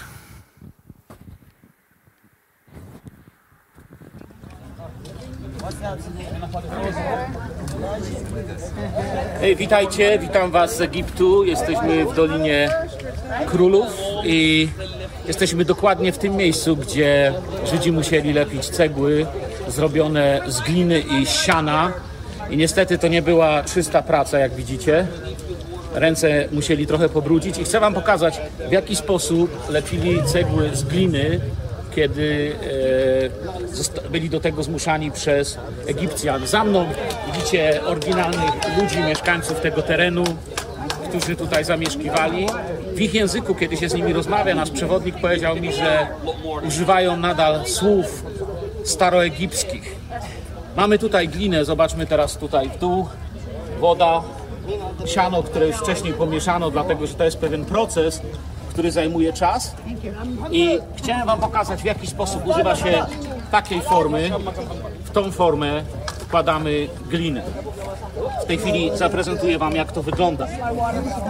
Witajcie, witam Was z Egiptu. Jesteśmy w Dolinie Królów i jesteśmy dokładnie w tym miejscu, gdzie Żydzi musieli lepić cegły zrobione z gliny i siana. I niestety to nie była czysta praca, jak widzicie. Ręce musieli trochę pobrudzić i chcę Wam pokazać, w jaki sposób lepili cegły z gliny kiedy e, byli do tego zmuszani przez Egipcjan. Za mną widzicie oryginalnych ludzi, mieszkańców tego terenu, którzy tutaj zamieszkiwali. W ich języku, kiedy się z nimi rozmawia, nasz przewodnik powiedział mi, że używają nadal słów staroegipskich. Mamy tutaj glinę, zobaczmy teraz tutaj w dół. Woda, siano, które już wcześniej pomieszano, dlatego że to jest pewien proces, który zajmuje czas. I chciałem Wam pokazać, w jaki sposób używa się takiej formy. W tą formę wkładamy glinę. W tej chwili zaprezentuję Wam, jak to wygląda.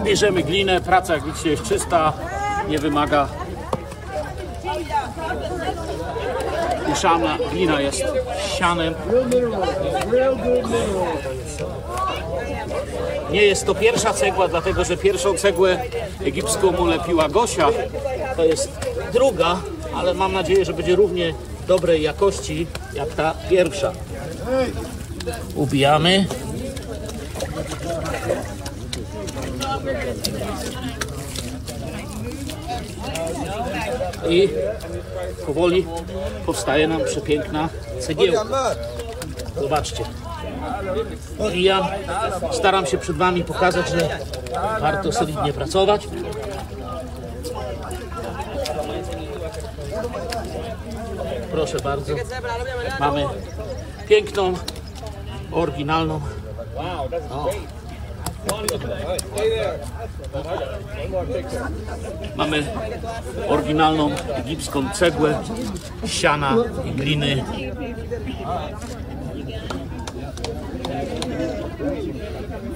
Bierzemy glinę, praca, jak widzicie, jest czysta, nie wymaga uszana. Glina jest sianem. Nie jest to pierwsza cegła, dlatego że pierwszą cegłę egipską ulepiła Gosia. To jest druga, ale mam nadzieję, że będzie równie dobrej jakości jak ta pierwsza. Ubijamy. I powoli powstaje nam przepiękna cegiełka. Zobaczcie. I ja staram się przed Wami pokazać, że warto solidnie pracować. Proszę bardzo. Mamy piękną, oryginalną. O. Mamy oryginalną egipską cegłę, siana i gliny.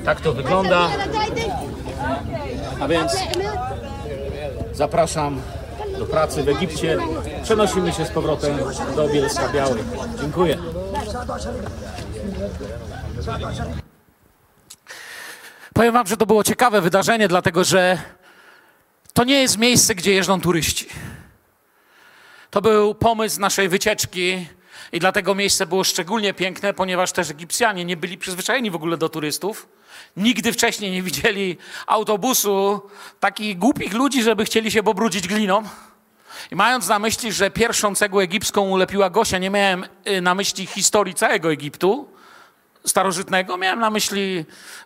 Tak to wygląda. A więc zapraszam do pracy w Egipcie. Przenosimy się z powrotem do Bielska Białej. Dziękuję. Powiem wam, że to było ciekawe wydarzenie, dlatego że to nie jest miejsce, gdzie jeżdżą turyści. To był pomysł naszej wycieczki i dlatego miejsce było szczególnie piękne, ponieważ też Egipcjanie nie byli przyzwyczajeni w ogóle do turystów. Nigdy wcześniej nie widzieli autobusu takich głupich ludzi, żeby chcieli się pobrudzić gliną. I mając na myśli, że pierwszą cegłę egipską ulepiła Gosia, nie miałem y, na myśli historii całego Egiptu starożytnego, miałem na myśli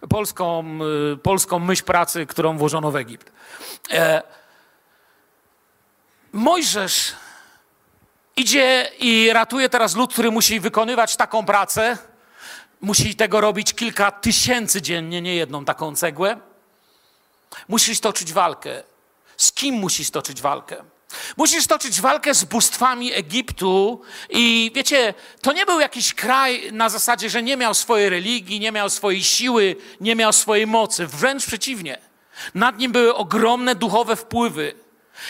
polską, y, polską myśl pracy, którą włożono w Egipt. E, Mojżesz idzie i ratuje teraz lud, który musi wykonywać taką pracę. Musi tego robić kilka tysięcy dziennie, nie jedną taką cegłę. Musisz toczyć walkę. Z kim musisz toczyć walkę? Musisz toczyć walkę z bóstwami Egiptu i wiecie, to nie był jakiś kraj na zasadzie, że nie miał swojej religii, nie miał swojej siły, nie miał swojej mocy. Wręcz przeciwnie. Nad nim były ogromne duchowe wpływy.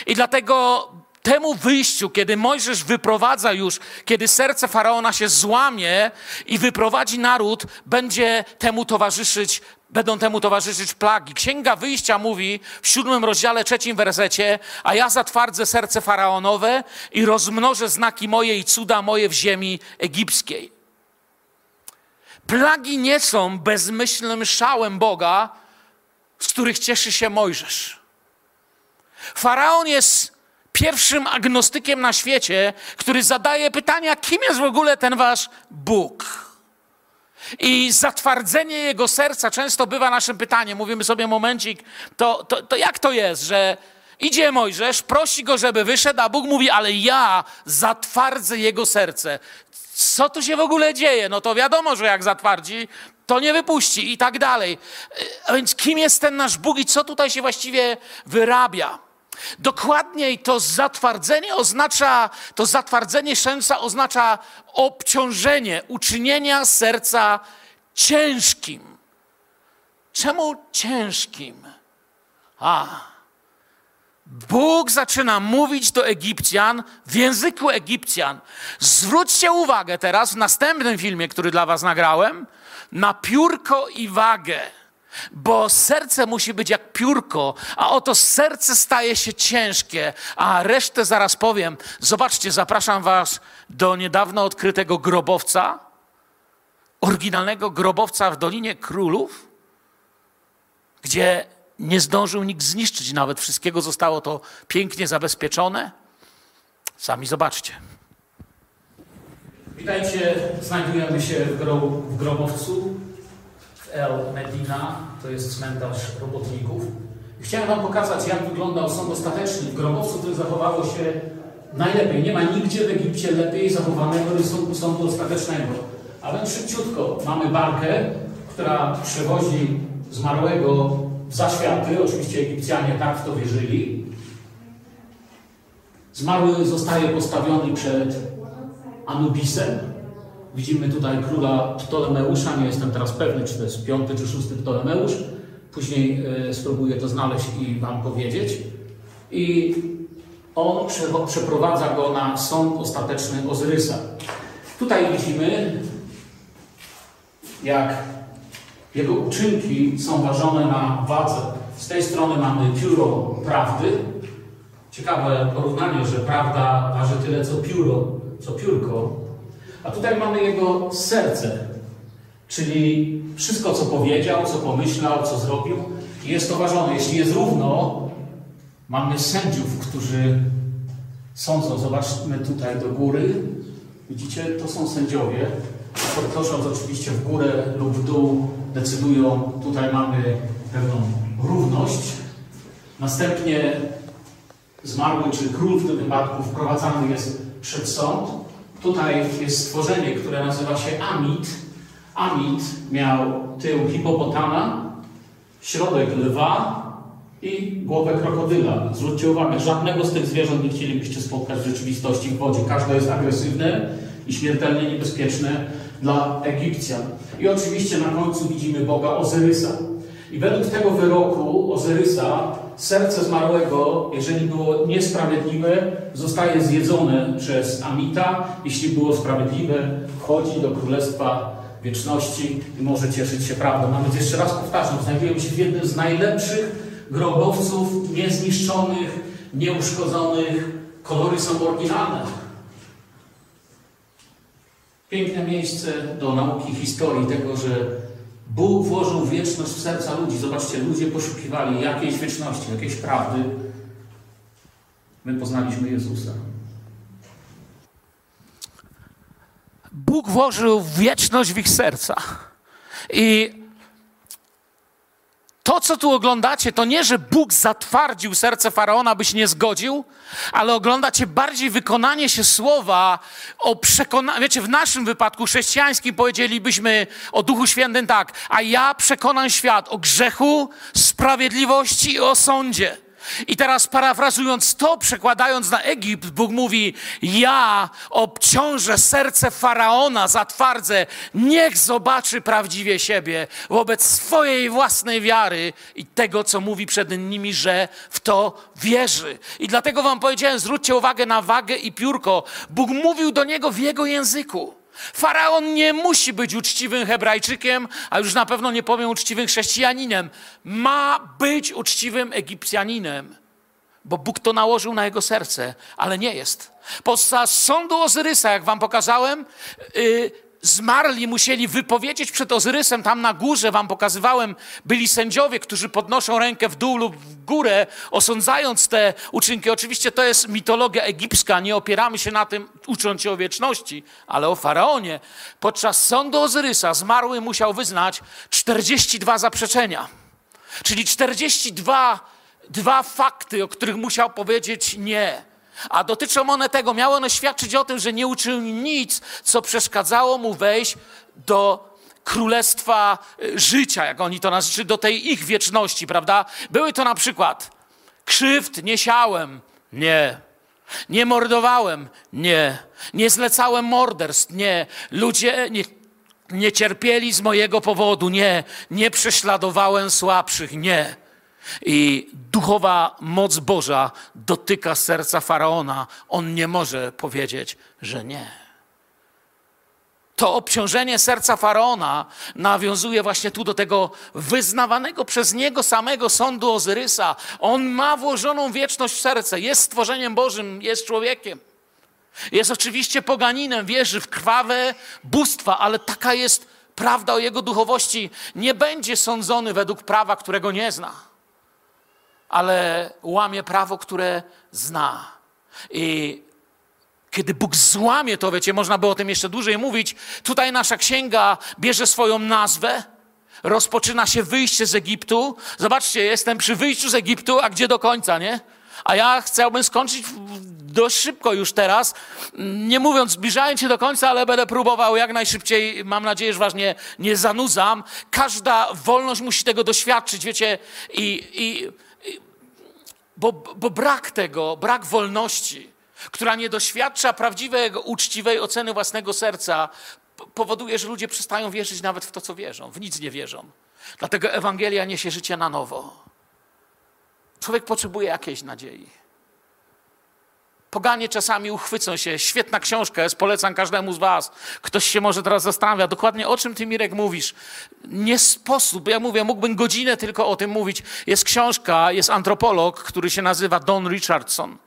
I dlatego temu wyjściu, kiedy Mojżesz wyprowadza już, kiedy serce faraona się złamie i wyprowadzi naród, będzie temu towarzyszyć, będą temu towarzyszyć plagi. Księga Wyjścia mówi w siódmym rozdziale, trzecim wersecie, a ja zatwardzę serce faraonowe i rozmnożę znaki moje i cuda moje w ziemi egipskiej. Plagi nie są bezmyślnym szałem Boga, z których cieszy się Mojżesz. Faraon jest pierwszym agnostykiem na świecie, który zadaje pytania, kim jest w ogóle ten wasz Bóg. I zatwardzenie jego serca często bywa naszym pytaniem. Mówimy sobie momencik, to, to, to jak to jest, że idzie Mojżesz, prosi go, żeby wyszedł, a Bóg mówi, ale ja zatwardzę jego serce. Co tu się w ogóle dzieje? No to wiadomo, że jak zatwardzi, to nie wypuści i tak dalej. A więc kim jest ten nasz Bóg i co tutaj się właściwie wyrabia? Dokładniej to zatwardzenie oznacza, to zatwardzenie serca oznacza obciążenie, uczynienia serca ciężkim. Czemu ciężkim? A, Bóg zaczyna mówić do Egipcjan w języku Egipcjan. Zwróćcie uwagę teraz w następnym filmie, który dla Was nagrałem, na piórko i wagę. Bo serce musi być jak piórko, a oto serce staje się ciężkie, a resztę zaraz powiem. Zobaczcie, zapraszam Was do niedawno odkrytego grobowca, oryginalnego grobowca w Dolinie Królów, gdzie nie zdążył nikt zniszczyć nawet wszystkiego, zostało to pięknie zabezpieczone. Sami zobaczcie. Witajcie, znajdujemy się w, w grobowcu El Medina, to jest cmentarz robotników. Chciałem Wam pokazać, jak wyglądał sąd ostateczny w grobowcu, który zachowało się najlepiej. Nie ma nigdzie w Egipcie lepiej zachowanego sądu ostatecznego. A więc szybciutko mamy barkę, która przewozi zmarłego w zaświaty. Oczywiście Egipcjanie tak w to wierzyli. Zmarły zostaje postawiony przed Anubisem, Widzimy tutaj króla Ptolemeusza, nie jestem teraz pewny, czy to jest piąty czy szósty Ptolemeusz. Później e, spróbuję to znaleźć i Wam powiedzieć. I on przeprowadza go na sąd ostateczny Ozyrysa. Tutaj widzimy, jak jego uczynki są ważone na wadze. Z tej strony mamy pióro prawdy. Ciekawe porównanie, że prawda waży tyle co pióro, co piórko. A tutaj mamy jego serce, czyli wszystko, co powiedział, co pomyślał, co zrobił, jest to ważone. Jeśli jest równo, mamy sędziów, którzy sądzą. Zobaczmy tutaj do góry. Widzicie, to są sędziowie. Podnosząc oczywiście w górę lub w dół, decydują. Tutaj mamy pewną równość. Następnie zmarły, czy król w tym wypadku, wprowadzany jest przed sąd. Tutaj jest stworzenie, które nazywa się Amit. Amit miał tył hipopotama, środek lwa i głowę krokodyla. Zwróćcie uwagę, żadnego z tych zwierząt nie chcielibyście spotkać w rzeczywistości w wodzie. Każde jest agresywne i śmiertelnie niebezpieczne dla Egipcjan. I oczywiście na końcu widzimy Boga Ozyrysa. I według tego wyroku Ozyrysa serce zmarłego, jeżeli było niesprawiedliwe, zostaje zjedzone przez Amita. Jeśli było sprawiedliwe, wchodzi do królestwa wieczności i może cieszyć się prawdą. Nawet jeszcze raz powtarzam, znajdujemy się w jednym z najlepszych grobowców, niezniszczonych, nieuszkodzonych. Kolory są oryginalne. Piękne miejsce do nauki historii tego, że Bóg włożył wieczność w serca ludzi. Zobaczcie, ludzie poszukiwali jakiejś wieczności, jakiejś prawdy. My poznaliśmy Jezusa. Bóg włożył wieczność w ich serca. I to, co tu oglądacie, to nie, że Bóg zatwardził serce faraona, byś nie zgodził, ale oglądacie bardziej wykonanie się słowa o przekonaniu. Wiecie, w naszym wypadku chrześcijańskim powiedzielibyśmy o Duchu Świętym tak, a ja przekonam świat o grzechu, sprawiedliwości i o sądzie. I teraz parafrazując to, przekładając na Egipt, Bóg mówi: Ja obciążę serce faraona, zatwardzę, niech zobaczy prawdziwie siebie wobec swojej własnej wiary i tego, co mówi przed nimi, że w to wierzy. I dlatego Wam powiedziałem: zwróćcie uwagę na wagę i piórko. Bóg mówił do niego w jego języku. Faraon nie musi być uczciwym Hebrajczykiem, a już na pewno nie powiem uczciwym chrześcijaninem. Ma być uczciwym Egipcjaninem, bo Bóg to nałożył na jego serce, ale nie jest. Podczas sądu Ozyrysa, jak wam pokazałem, yy, zmarli musieli wypowiedzieć przed Ozyrysem, tam na górze wam pokazywałem, byli sędziowie, którzy podnoszą rękę w dół lub w górę, osądzając te uczynki. Oczywiście to jest mitologia egipska, nie opieramy się na tym, ucząc się o wieczności, ale o faraonie. Podczas sądu Ozyrysa zmarły musiał wyznać 42 zaprzeczenia, czyli 42 dwa fakty, o których musiał powiedzieć nie. A dotyczą one tego, miały one świadczyć o tym, że nie uczynił nic, co przeszkadzało mu wejść do królestwa y, życia, jak oni to nazywają, do tej ich wieczności, prawda? Były to na przykład krzywd nie siałem, nie. Nie mordowałem, nie. Nie zlecałem morderstw, nie. Ludzie nie, nie cierpieli z mojego powodu, nie. Nie prześladowałem słabszych, nie. I duchowa moc Boża dotyka serca faraona. On nie może powiedzieć, że nie. To obciążenie serca faraona nawiązuje właśnie tu do tego wyznawanego przez niego samego sądu Ozyrysa. On ma włożoną wieczność w serce, jest stworzeniem Bożym, jest człowiekiem. Jest oczywiście poganinem, wierzy w krwawe bóstwa, ale taka jest prawda o jego duchowości. Nie będzie sądzony według prawa, którego nie zna ale łamie prawo, które zna. I kiedy Bóg złamie to, wiecie, można by o tym jeszcze dłużej mówić. Tutaj nasza księga bierze swoją nazwę, rozpoczyna się wyjście z Egiptu. Zobaczcie, jestem przy wyjściu z Egiptu, a gdzie do końca, nie? A ja chciałbym skończyć dość szybko już teraz, nie mówiąc, zbliżając się do końca, ale będę próbował jak najszybciej. Mam nadzieję, że ważnie nie zanudzam. Każda wolność musi tego doświadczyć, wiecie, i, i bo, bo brak tego, brak wolności, która nie doświadcza prawdziwej, uczciwej oceny własnego serca, powoduje, że ludzie przestają wierzyć nawet w to, co wierzą. W nic nie wierzą. Dlatego Ewangelia niesie życie na nowo. Człowiek potrzebuje jakiejś nadziei. Poganie czasami uchwycą się. Świetna książka jest, polecam każdemu z Was. Ktoś się może teraz zastanawia, dokładnie o czym Ty, Mirek, mówisz. Nie sposób, ja mówię, mógłbym godzinę tylko o tym mówić. Jest książka, jest antropolog, który się nazywa Don Richardson.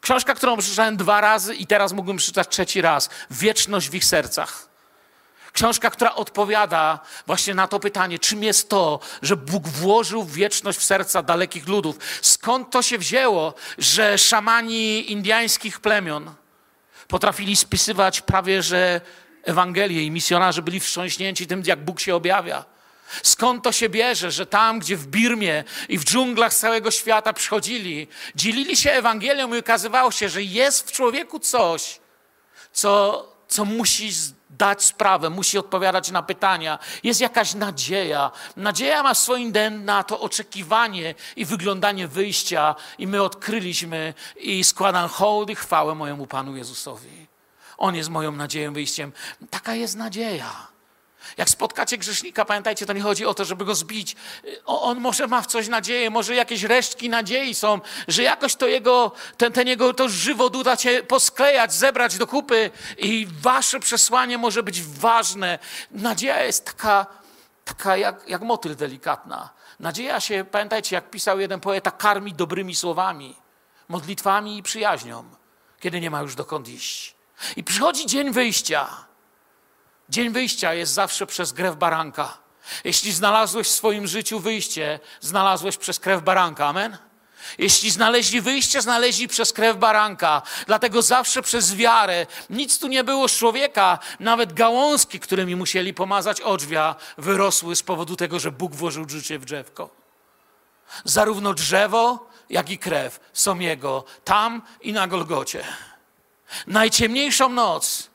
Książka, którą przeczytałem dwa razy i teraz mógłbym przeczytać trzeci raz. Wieczność w ich sercach. Książka, która odpowiada właśnie na to pytanie, czym jest to, że Bóg włożył wieczność w serca dalekich ludów. Skąd to się wzięło, że szamani indyjskich plemion potrafili spisywać prawie że Ewangelię i misjonarze byli wstrząśnięci tym, jak Bóg się objawia. Skąd to się bierze, że tam, gdzie w Birmie i w dżunglach całego świata przychodzili, dzielili się Ewangelią i okazywało się, że jest w człowieku coś, co, co musi dać sprawę, musi odpowiadać na pytania. Jest jakaś nadzieja. Nadzieja ma swoim na to oczekiwanie i wyglądanie wyjścia. I my odkryliśmy i składam hołd i chwałę mojemu Panu Jezusowi. On jest moją nadzieją, wyjściem. Taka jest nadzieja. Jak spotkacie grzesznika, pamiętajcie, to nie chodzi o to, żeby go zbić. On może ma w coś nadzieję, może jakieś resztki nadziei są, że jakoś to jego, ten, ten jego to żywot uda cię posklejać, zebrać do kupy i wasze przesłanie może być ważne. Nadzieja jest taka, taka jak, jak motyl delikatna. Nadzieja się, pamiętajcie, jak pisał jeden poeta, karmi dobrymi słowami, modlitwami i przyjaźnią, kiedy nie ma już dokąd iść. I przychodzi dzień wyjścia. Dzień wyjścia jest zawsze przez krew baranka. Jeśli znalazłeś w swoim życiu wyjście, znalazłeś przez krew baranka. Amen? Jeśli znaleźli wyjście, znaleźli przez krew baranka. Dlatego zawsze przez wiarę. Nic tu nie było z człowieka. Nawet gałązki, którymi musieli pomazać odrzwia, wyrosły z powodu tego, że Bóg włożył życie w drzewko. Zarówno drzewo, jak i krew są Jego, tam i na Golgocie. Najciemniejszą noc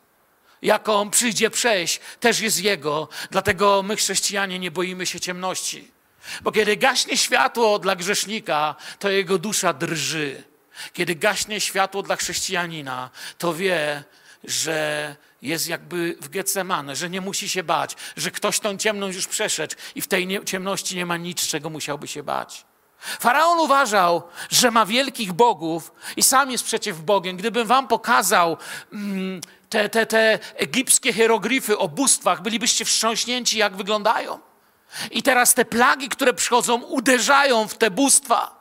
jaką przyjdzie przejść, też jest Jego. Dlatego my, chrześcijanie, nie boimy się ciemności. Bo kiedy gaśnie światło dla grzesznika, to jego dusza drży. Kiedy gaśnie światło dla chrześcijanina, to wie, że jest jakby w Getsemane, że nie musi się bać, że ktoś tą ciemność już przeszedł i w tej ciemności nie ma nic, czego musiałby się bać. Faraon uważał, że ma wielkich bogów i sam jest przeciw Bogiem. Gdybym wam pokazał mm, te, te, te egipskie hieroglify o bóstwach, bylibyście wstrząśnięci, jak wyglądają. I teraz te plagi, które przychodzą, uderzają w te bóstwa.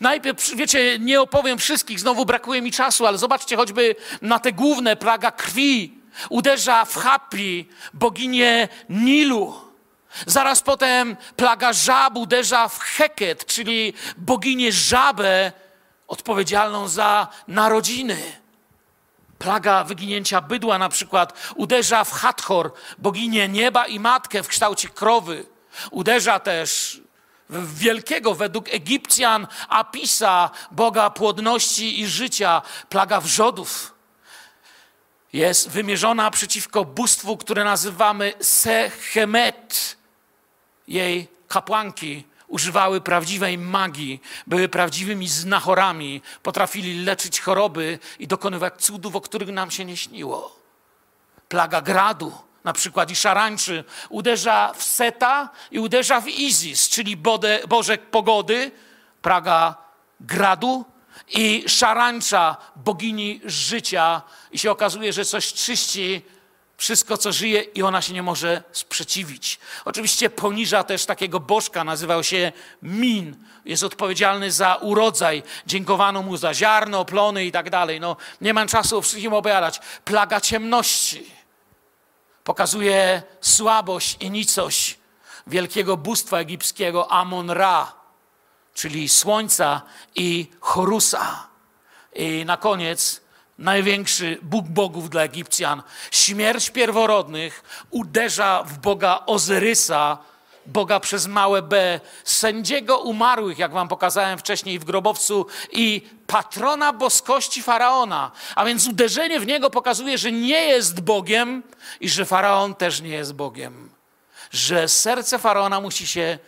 Najpierw, wiecie, nie opowiem wszystkich, znowu brakuje mi czasu, ale zobaczcie choćby na te główne, plaga krwi. Uderza w Hapi, boginię Nilu. Zaraz potem plaga żab uderza w Heket, czyli boginię żabę odpowiedzialną za narodziny. Plaga wyginięcia bydła na przykład uderza w Hathor, boginię nieba i matkę w kształcie krowy. Uderza też w wielkiego według Egipcjan Apisa, boga płodności i życia, plaga wrzodów. Jest wymierzona przeciwko bóstwu, które nazywamy Sechemet. Jej kapłanki używały prawdziwej magii, były prawdziwymi znachorami, potrafili leczyć choroby i dokonywać cudów, o których nam się nie śniło. Plaga gradu, na przykład i szarańczy, uderza w Seta i uderza w Izis, czyli bode, Bożek pogody, plaga gradu i szarańcza, bogini życia i się okazuje, że coś czyści wszystko, co żyje i ona się nie może sprzeciwić. Oczywiście poniża też takiego bożka, nazywał się Min. Jest odpowiedzialny za urodzaj, dziękowano mu za ziarno, plony i tak dalej. No, nie mam czasu o wszystkim opowiadać. Plaga ciemności pokazuje słabość i nicość wielkiego bóstwa egipskiego Amon-Ra, czyli słońca i Horusa. I na koniec największy Bóg bogów dla Egipcjan. Śmierć pierworodnych uderza w Boga Ozyrysa, Boga przez małe b, sędziego umarłych, jak wam pokazałem wcześniej w grobowcu, i patrona boskości faraona. A więc uderzenie w niego pokazuje, że nie jest Bogiem i że faraon też nie jest Bogiem. Że serce faraona musi się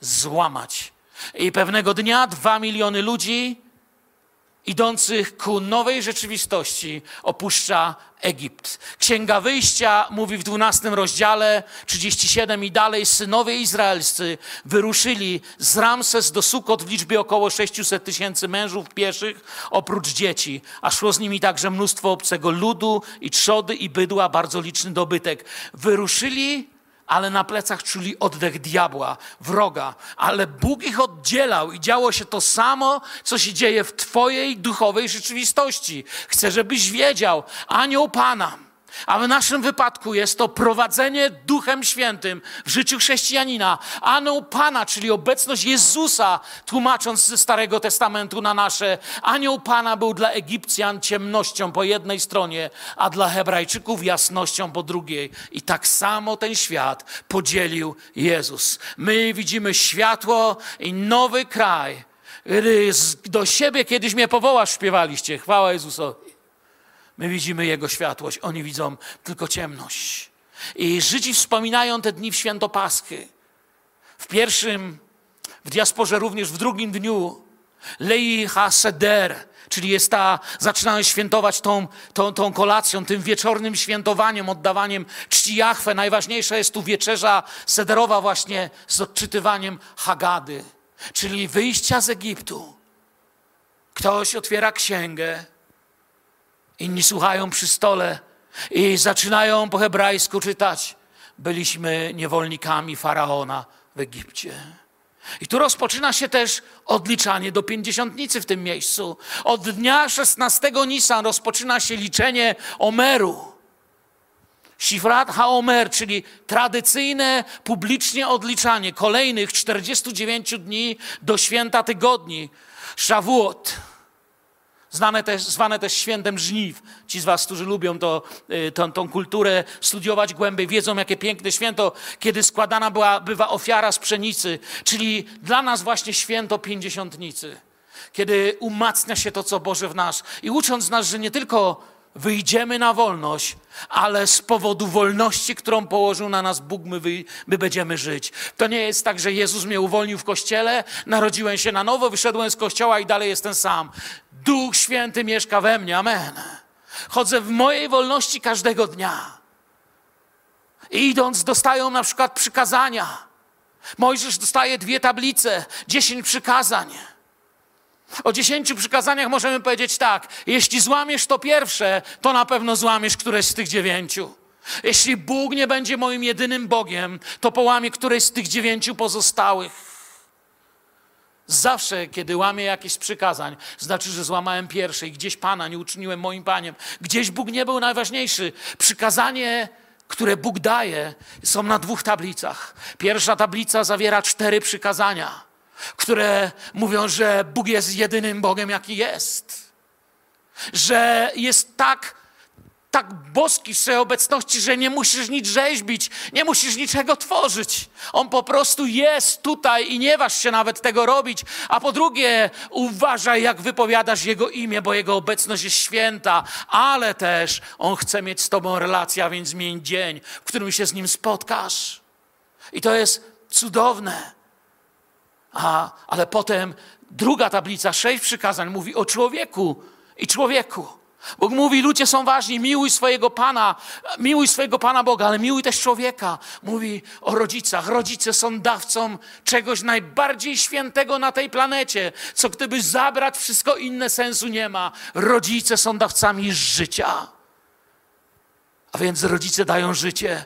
złamać. I pewnego dnia dwa miliony ludzi idących ku nowej rzeczywistości opuszcza Egipt. Księga Wyjścia mówi w 12 rozdziale 37 i dalej synowie izraelscy wyruszyli z Ramses do Sukot w liczbie około 600 tysięcy mężów pieszych oprócz dzieci, a szło z nimi także mnóstwo obcego ludu i trzody i bydła, bardzo liczny dobytek. Wyruszyli ale na plecach czuli oddech diabła, wroga. Ale Bóg ich oddzielał i działo się to samo, co się dzieje w Twojej duchowej rzeczywistości. Chcę, żebyś wiedział, anioł Pana a w naszym wypadku jest to prowadzenie Duchem Świętym w życiu chrześcijanina. Anioł Pana, czyli obecność Jezusa, tłumacząc ze Starego Testamentu na nasze. Anioł Pana był dla Egipcjan ciemnością po jednej stronie, a dla Hebrajczyków jasnością po drugiej. I tak samo ten świat podzielił Jezus. My widzimy światło i nowy kraj. Do siebie kiedyś mnie powołasz, śpiewaliście. Chwała Jezusowi. My widzimy Jego światłość, oni widzą tylko ciemność. I Żydzi wspominają te dni w święto Paschy. W pierwszym, w diasporze również w drugim dniu Lei ha-seder, czyli jest ta, zaczynają świętować tą, tą, tą kolacją, tym wieczornym świętowaniem, oddawaniem czci Jachwę. Najważniejsza jest tu wieczerza sederowa właśnie z odczytywaniem Hagady, czyli wyjścia z Egiptu. Ktoś otwiera księgę, inni słuchają przy stole i zaczynają po hebrajsku czytać. Byliśmy niewolnikami faraona w Egipcie. I tu rozpoczyna się też odliczanie do pięćdziesiątnicy w tym miejscu. Od dnia 16 Nisan rozpoczyna się liczenie Omeru. Shifrat HaOmer, czyli tradycyjne, publicznie odliczanie kolejnych 49 dni do święta tygodni. Shavuot. Znane też, zwane też świętem żniw. Ci z Was, którzy lubią to, y, tą, tą kulturę studiować głębiej, wiedzą, jakie piękne święto, kiedy składana była, bywa ofiara z pszenicy, czyli dla nas właśnie święto pięćdziesiątnicy. Kiedy umacnia się to, co Boże w nas i ucząc nas, że nie tylko wyjdziemy na wolność, ale z powodu wolności, którą położył na nas Bóg, my, wy, my będziemy żyć. To nie jest tak, że Jezus mnie uwolnił w kościele, narodziłem się na nowo, wyszedłem z kościoła i dalej jestem sam. Duch Święty mieszka we mnie, amen. Chodzę w mojej wolności każdego dnia. I idąc, dostają na przykład przykazania. Mojżesz dostaje dwie tablice, dziesięć przykazań. O dziesięciu przykazaniach możemy powiedzieć tak: jeśli złamiesz to pierwsze, to na pewno złamiesz któreś z tych dziewięciu. Jeśli Bóg nie będzie moim jedynym Bogiem, to połamie któreś z tych dziewięciu pozostałych. Zawsze, kiedy łamię jakieś z przykazań, znaczy, że złamałem pierwsze i gdzieś Pana nie uczyniłem moim Paniem. Gdzieś Bóg nie był najważniejszy. Przykazanie, które Bóg daje, są na dwóch tablicach. Pierwsza tablica zawiera cztery przykazania które mówią, że Bóg jest jedynym Bogiem, jaki jest. Że jest tak, tak boski w swojej obecności, że nie musisz nic rzeźbić, nie musisz niczego tworzyć. On po prostu jest tutaj i nie waż się nawet tego robić. A po drugie, uważaj, jak wypowiadasz Jego imię, bo Jego obecność jest święta, ale też On chce mieć z Tobą relację, a więc zmień dzień, w którym się z Nim spotkasz. I to jest cudowne. A, ale potem druga tablica, sześć przykazań, mówi o człowieku i człowieku. Bóg mówi, ludzie są ważni, miłuj swojego Pana, miłuj swojego Pana Boga, ale miłuj też człowieka. Mówi o rodzicach. Rodzice są dawcą czegoś najbardziej świętego na tej planecie, co gdyby zabrać wszystko inne sensu nie ma. Rodzice są dawcami życia. A więc rodzice dają życie.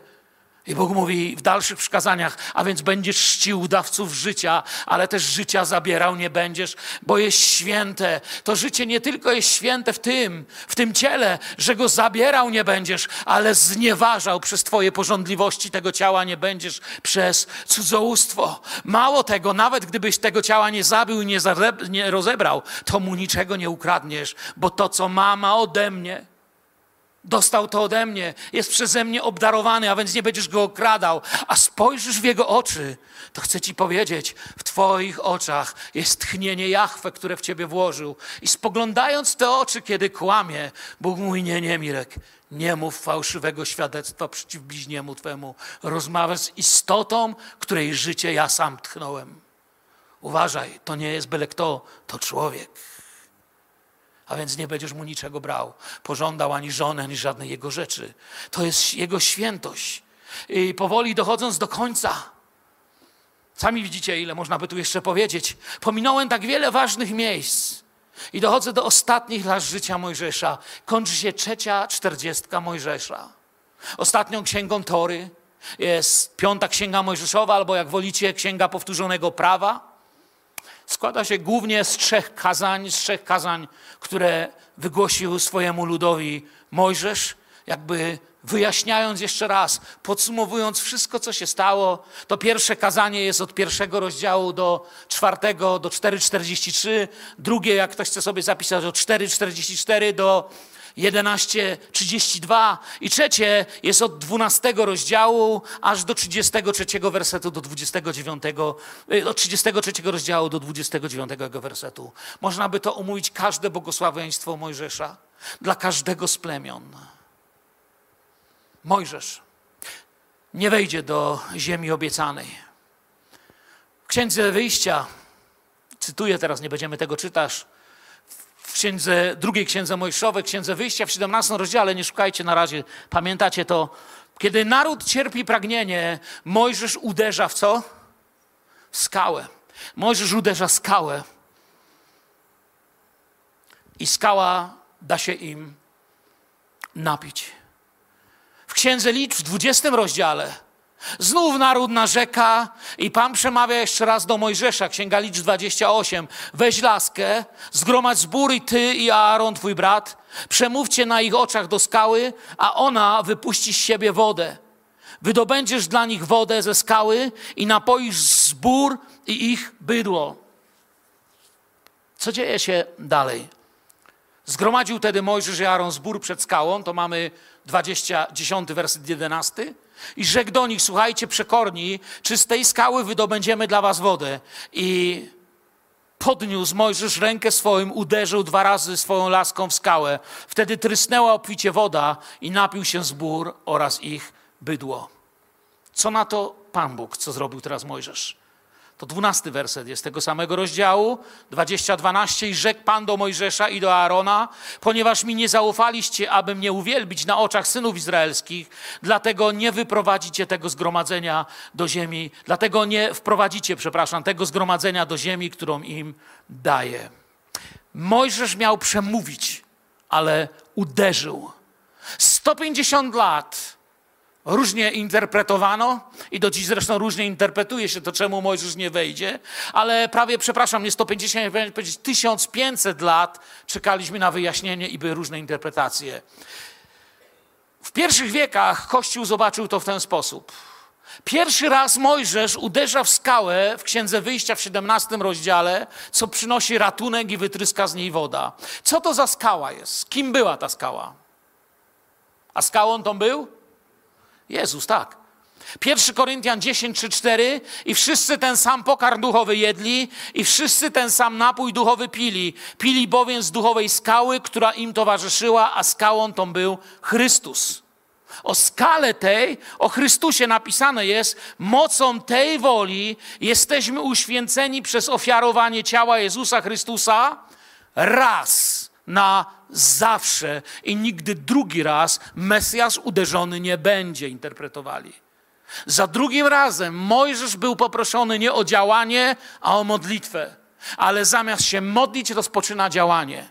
I Bóg mówi w dalszych przykazaniach, a więc będziesz czcił dawców życia, ale też życia zabierał nie będziesz, bo jest święte. To życie nie tylko jest święte w tym, w tym ciele, że go zabierał nie będziesz, ale znieważał przez twoje porządliwości tego ciała nie będziesz przez cudzołóstwo. Mało tego, nawet gdybyś tego ciała nie zabił i nie, nie rozebrał, to mu niczego nie ukradniesz, bo to, co mama ode mnie, Dostał to ode mnie, jest przeze mnie obdarowany, a więc nie będziesz go okradał, a spojrzysz w jego oczy, to chcę ci powiedzieć, w twoich oczach jest tchnienie Jachwę, które w ciebie włożył. I spoglądając te oczy, kiedy kłamie, Bóg mówi, nie, nie, Mirek, nie mów fałszywego świadectwa przeciw bliźniemu twemu. Rozmawiaj z istotą, której życie ja sam tchnąłem. Uważaj, to nie jest byle kto, to człowiek a więc nie będziesz mu niczego brał. Pożądał ani żony, ani żadnej jego rzeczy. To jest jego świętość. I powoli dochodząc do końca, sami widzicie, ile można by tu jeszcze powiedzieć. Pominąłem tak wiele ważnych miejsc. I dochodzę do ostatnich lat życia Mojżesza. Kończy się trzecia czterdziestka Mojżesza. Ostatnią księgą Tory jest piąta księga Mojżeszowa, albo jak wolicie, księga powtórzonego prawa składa się głównie z trzech kazań, z trzech kazań, które wygłosił swojemu ludowi Mojżesz, jakby wyjaśniając jeszcze raz, podsumowując wszystko, co się stało. To pierwsze kazanie jest od pierwszego rozdziału do czwartego, do 4,43. Drugie, jak ktoś chce sobie zapisać, od 4,44 do 11:32 i trzecie jest od 12 rozdziału aż do 33 wersetu do 29, y, od 33 rozdziału do 29 wersetu. Można by to umówić każde błogosławieństwo Mojżesza dla każdego z plemion. Mojżesz nie wejdzie do ziemi obiecanej. W Księdze Wyjścia cytuję teraz, nie będziemy tego czytać, w księdze, drugiej księdze Mojżeszowej, księdze wyjścia w 17 rozdziale, nie szukajcie na razie, pamiętacie to. Kiedy naród cierpi pragnienie, Mojżesz uderza w co? W skałę. Mojżesz uderza skałę i skała da się im napić. W księdze liczb w 20 rozdziale Znów naród narzeka i Pan przemawia jeszcze raz do Mojżesza, Księga Licz 28. Weź laskę, zgromadź zbór i ty i Aaron, twój brat, przemówcie na ich oczach do skały, a ona wypuści z siebie wodę. Wydobędziesz dla nich wodę ze skały i napoisz zbór i ich bydło. Co dzieje się dalej? Zgromadził tedy Mojżesz i Aaron zbór przed skałą, to mamy 20, 10 werset 11. I rzekł do nich, słuchajcie, przekorni, czy z tej skały wydobędziemy dla was wodę? I podniósł Mojżesz rękę swoim, uderzył dwa razy swoją laską w skałę. Wtedy trysnęła obficie woda i napił się zbór oraz ich bydło. Co na to Pan Bóg, co zrobił teraz Mojżesz? To dwunasty werset jest tego samego rozdziału, 20-12. I rzekł Pan do Mojżesza i do Aarona, ponieważ mi nie zaufaliście, aby mnie uwielbić na oczach synów izraelskich, dlatego nie wyprowadzicie tego zgromadzenia do ziemi, dlatego nie wprowadzicie, przepraszam, tego zgromadzenia do ziemi, którą im daję. Mojżesz miał przemówić, ale uderzył. 150 lat Różnie interpretowano i do dziś zresztą różnie interpretuje się to, czemu Mojżesz nie wejdzie, ale prawie, przepraszam, nie 150, nie powiedzieć 1500 lat czekaliśmy na wyjaśnienie i były różne interpretacje. W pierwszych wiekach Kościół zobaczył to w ten sposób. Pierwszy raz Mojżesz uderza w skałę w Księdze Wyjścia w 17 rozdziale, co przynosi ratunek i wytryska z niej woda. Co to za skała jest? Kim była ta skała? A skałą tą był? Jezus, tak. 1 Koryntian 10, 3, 4 i wszyscy ten sam pokarm duchowy jedli i wszyscy ten sam napój duchowy pili. Pili bowiem z duchowej skały, która im towarzyszyła, a skałą tą był Chrystus. O skale tej, o Chrystusie napisane jest, mocą tej woli jesteśmy uświęceni przez ofiarowanie ciała Jezusa Chrystusa raz na zawsze i nigdy drugi raz Mesjasz uderzony nie będzie, interpretowali. Za drugim razem Mojżesz był poproszony nie o działanie, a o modlitwę, ale zamiast się modlić, rozpoczyna działanie.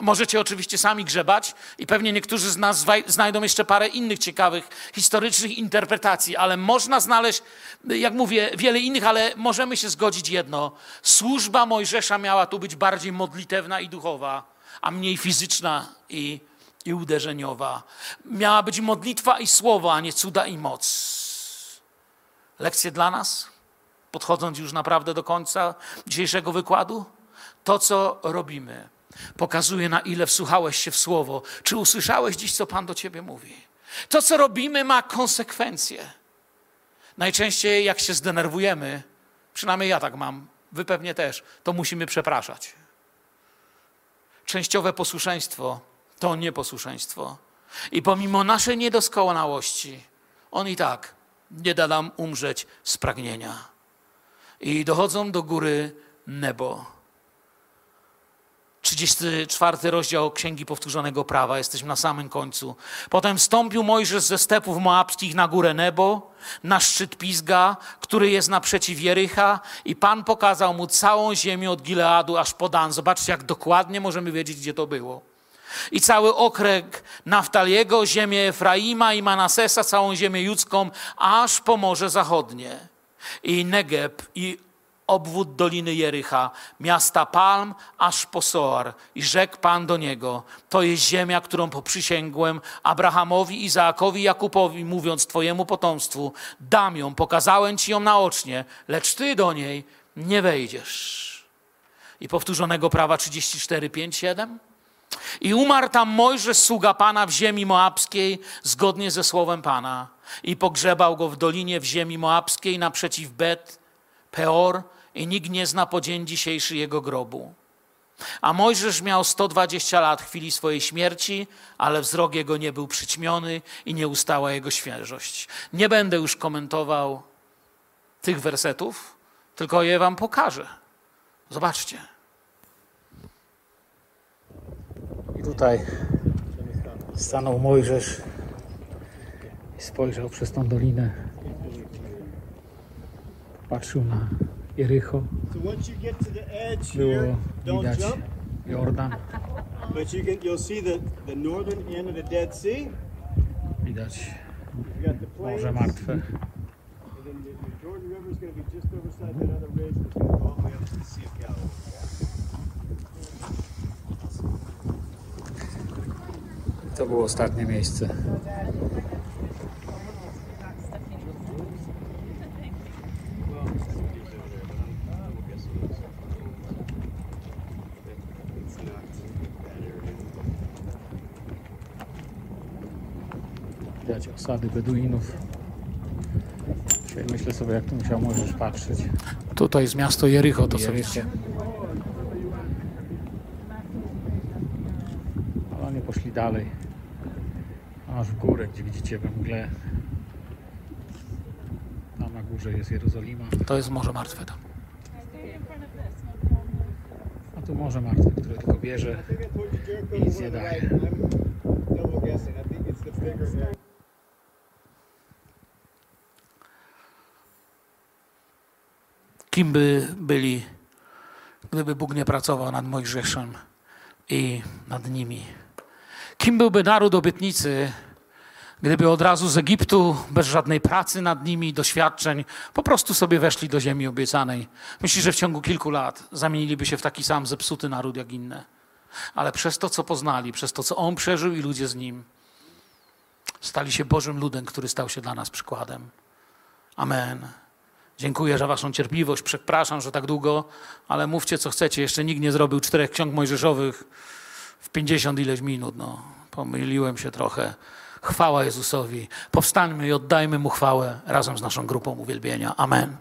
Możecie oczywiście sami grzebać i pewnie niektórzy z nas znajdą jeszcze parę innych ciekawych historycznych interpretacji, ale można znaleźć, jak mówię, wiele innych, ale możemy się zgodzić jedno. Służba Mojżesza miała tu być bardziej modlitewna i duchowa, a mniej fizyczna i, i uderzeniowa. Miała być modlitwa i słowo, a nie cuda i moc. Lekcje dla nas, podchodząc już naprawdę do końca dzisiejszego wykładu, to co robimy Pokazuje, na ile wsłuchałeś się w słowo. Czy usłyszałeś dziś, co Pan do ciebie mówi? To, co robimy, ma konsekwencje. Najczęściej, jak się zdenerwujemy, przynajmniej ja tak mam, wy pewnie też, to musimy przepraszać. Częściowe posłuszeństwo to nieposłuszeństwo. I pomimo naszej niedoskonałości, on i tak nie da nam umrzeć z pragnienia. I dochodzą do góry nebo. 34 rozdział Księgi Powtórzonego Prawa, jesteśmy na samym końcu. Potem wstąpił Mojżesz ze stepów moabskich na górę Nebo, na szczyt Pizga, który jest naprzeciw Jericha i Pan pokazał mu całą ziemię od Gileadu aż po Dan. Zobaczcie, jak dokładnie możemy wiedzieć, gdzie to było. I cały okręg Naftaliego, ziemię Efraima i Manasesa, całą ziemię judzką, aż po Morze Zachodnie. I Negeb, i obwód Doliny Jericha, miasta Palm, aż po Soar. I rzekł Pan do niego, to jest ziemia, którą poprzysięgłem Abrahamowi, Izaakowi, Jakubowi, mówiąc Twojemu potomstwu, dam ją, pokazałem Ci ją naocznie, lecz Ty do niej nie wejdziesz. I powtórzonego prawa 34, 5, 7. I umarł tam Mojżesz, sługa Pana w ziemi moabskiej, zgodnie ze słowem Pana. I pogrzebał go w dolinie w ziemi moabskiej naprzeciw Bet, Peor, i nikt nie zna po dzień dzisiejszy jego grobu. A Mojżesz miał 120 lat w chwili swojej śmierci, ale wzrok jego nie był przyćmiony i nie ustała jego świeżość. Nie będę już komentował tych wersetów, tylko je wam pokażę. Zobaczcie. I tutaj stanął Mojżesz i spojrzał przez tą dolinę. Patrzył na Jericho. So once you get to the edge Było here, don't widać jump, Jordan, but you can you'll see the, the northern end of the Dead Sea. widać Morze Martwe. then the, the Jordan River is going to be just overside that other ridge. It's going to go all the way up to the Sea of Galilee. To było ostatnie miejsce. It's not that area. Widać osady Beduinów. Dzisiaj myślę sobie, jak tu musiał Mojżesz patrzeć. Tutaj jest miasto Jericho, to co widzicie. Ale oni poszli dalej. Aż w górę, gdzie widzicie we mgle. Tam na górze jest Jerozolima. To jest Morze Martwe tam. A tu Morze Martwe, które tylko bierze. I Nic nie daje. right. I'm double guessing. I think it's the bigger area. Kim by byli, gdyby Bóg nie pracował nad Mojżeszem i nad nimi? Kim byłby naród obietnicy, gdyby od razu z Egiptu, bez żadnej pracy nad nimi, doświadczeń, po prostu sobie weszli do ziemi obiecanej? Myślę, że w ciągu kilku lat zamieniliby się w taki sam zepsuty naród jak inne. Ale przez to, co poznali, przez to, co on przeżył i ludzie z nim, stali się Bożym ludem, który stał się dla nas przykładem. Amen. Dziękuję za waszą cierpliwość. Przepraszam, że tak długo, ale mówcie co chcecie. Jeszcze nikt nie zrobił czterech ksiąg mojżeszowych w 50 ileś minut. No, pomyliłem się trochę. Chwała Jezusowi. Powstańmy i oddajmy Mu chwałę razem z naszą grupą uwielbienia. Amen.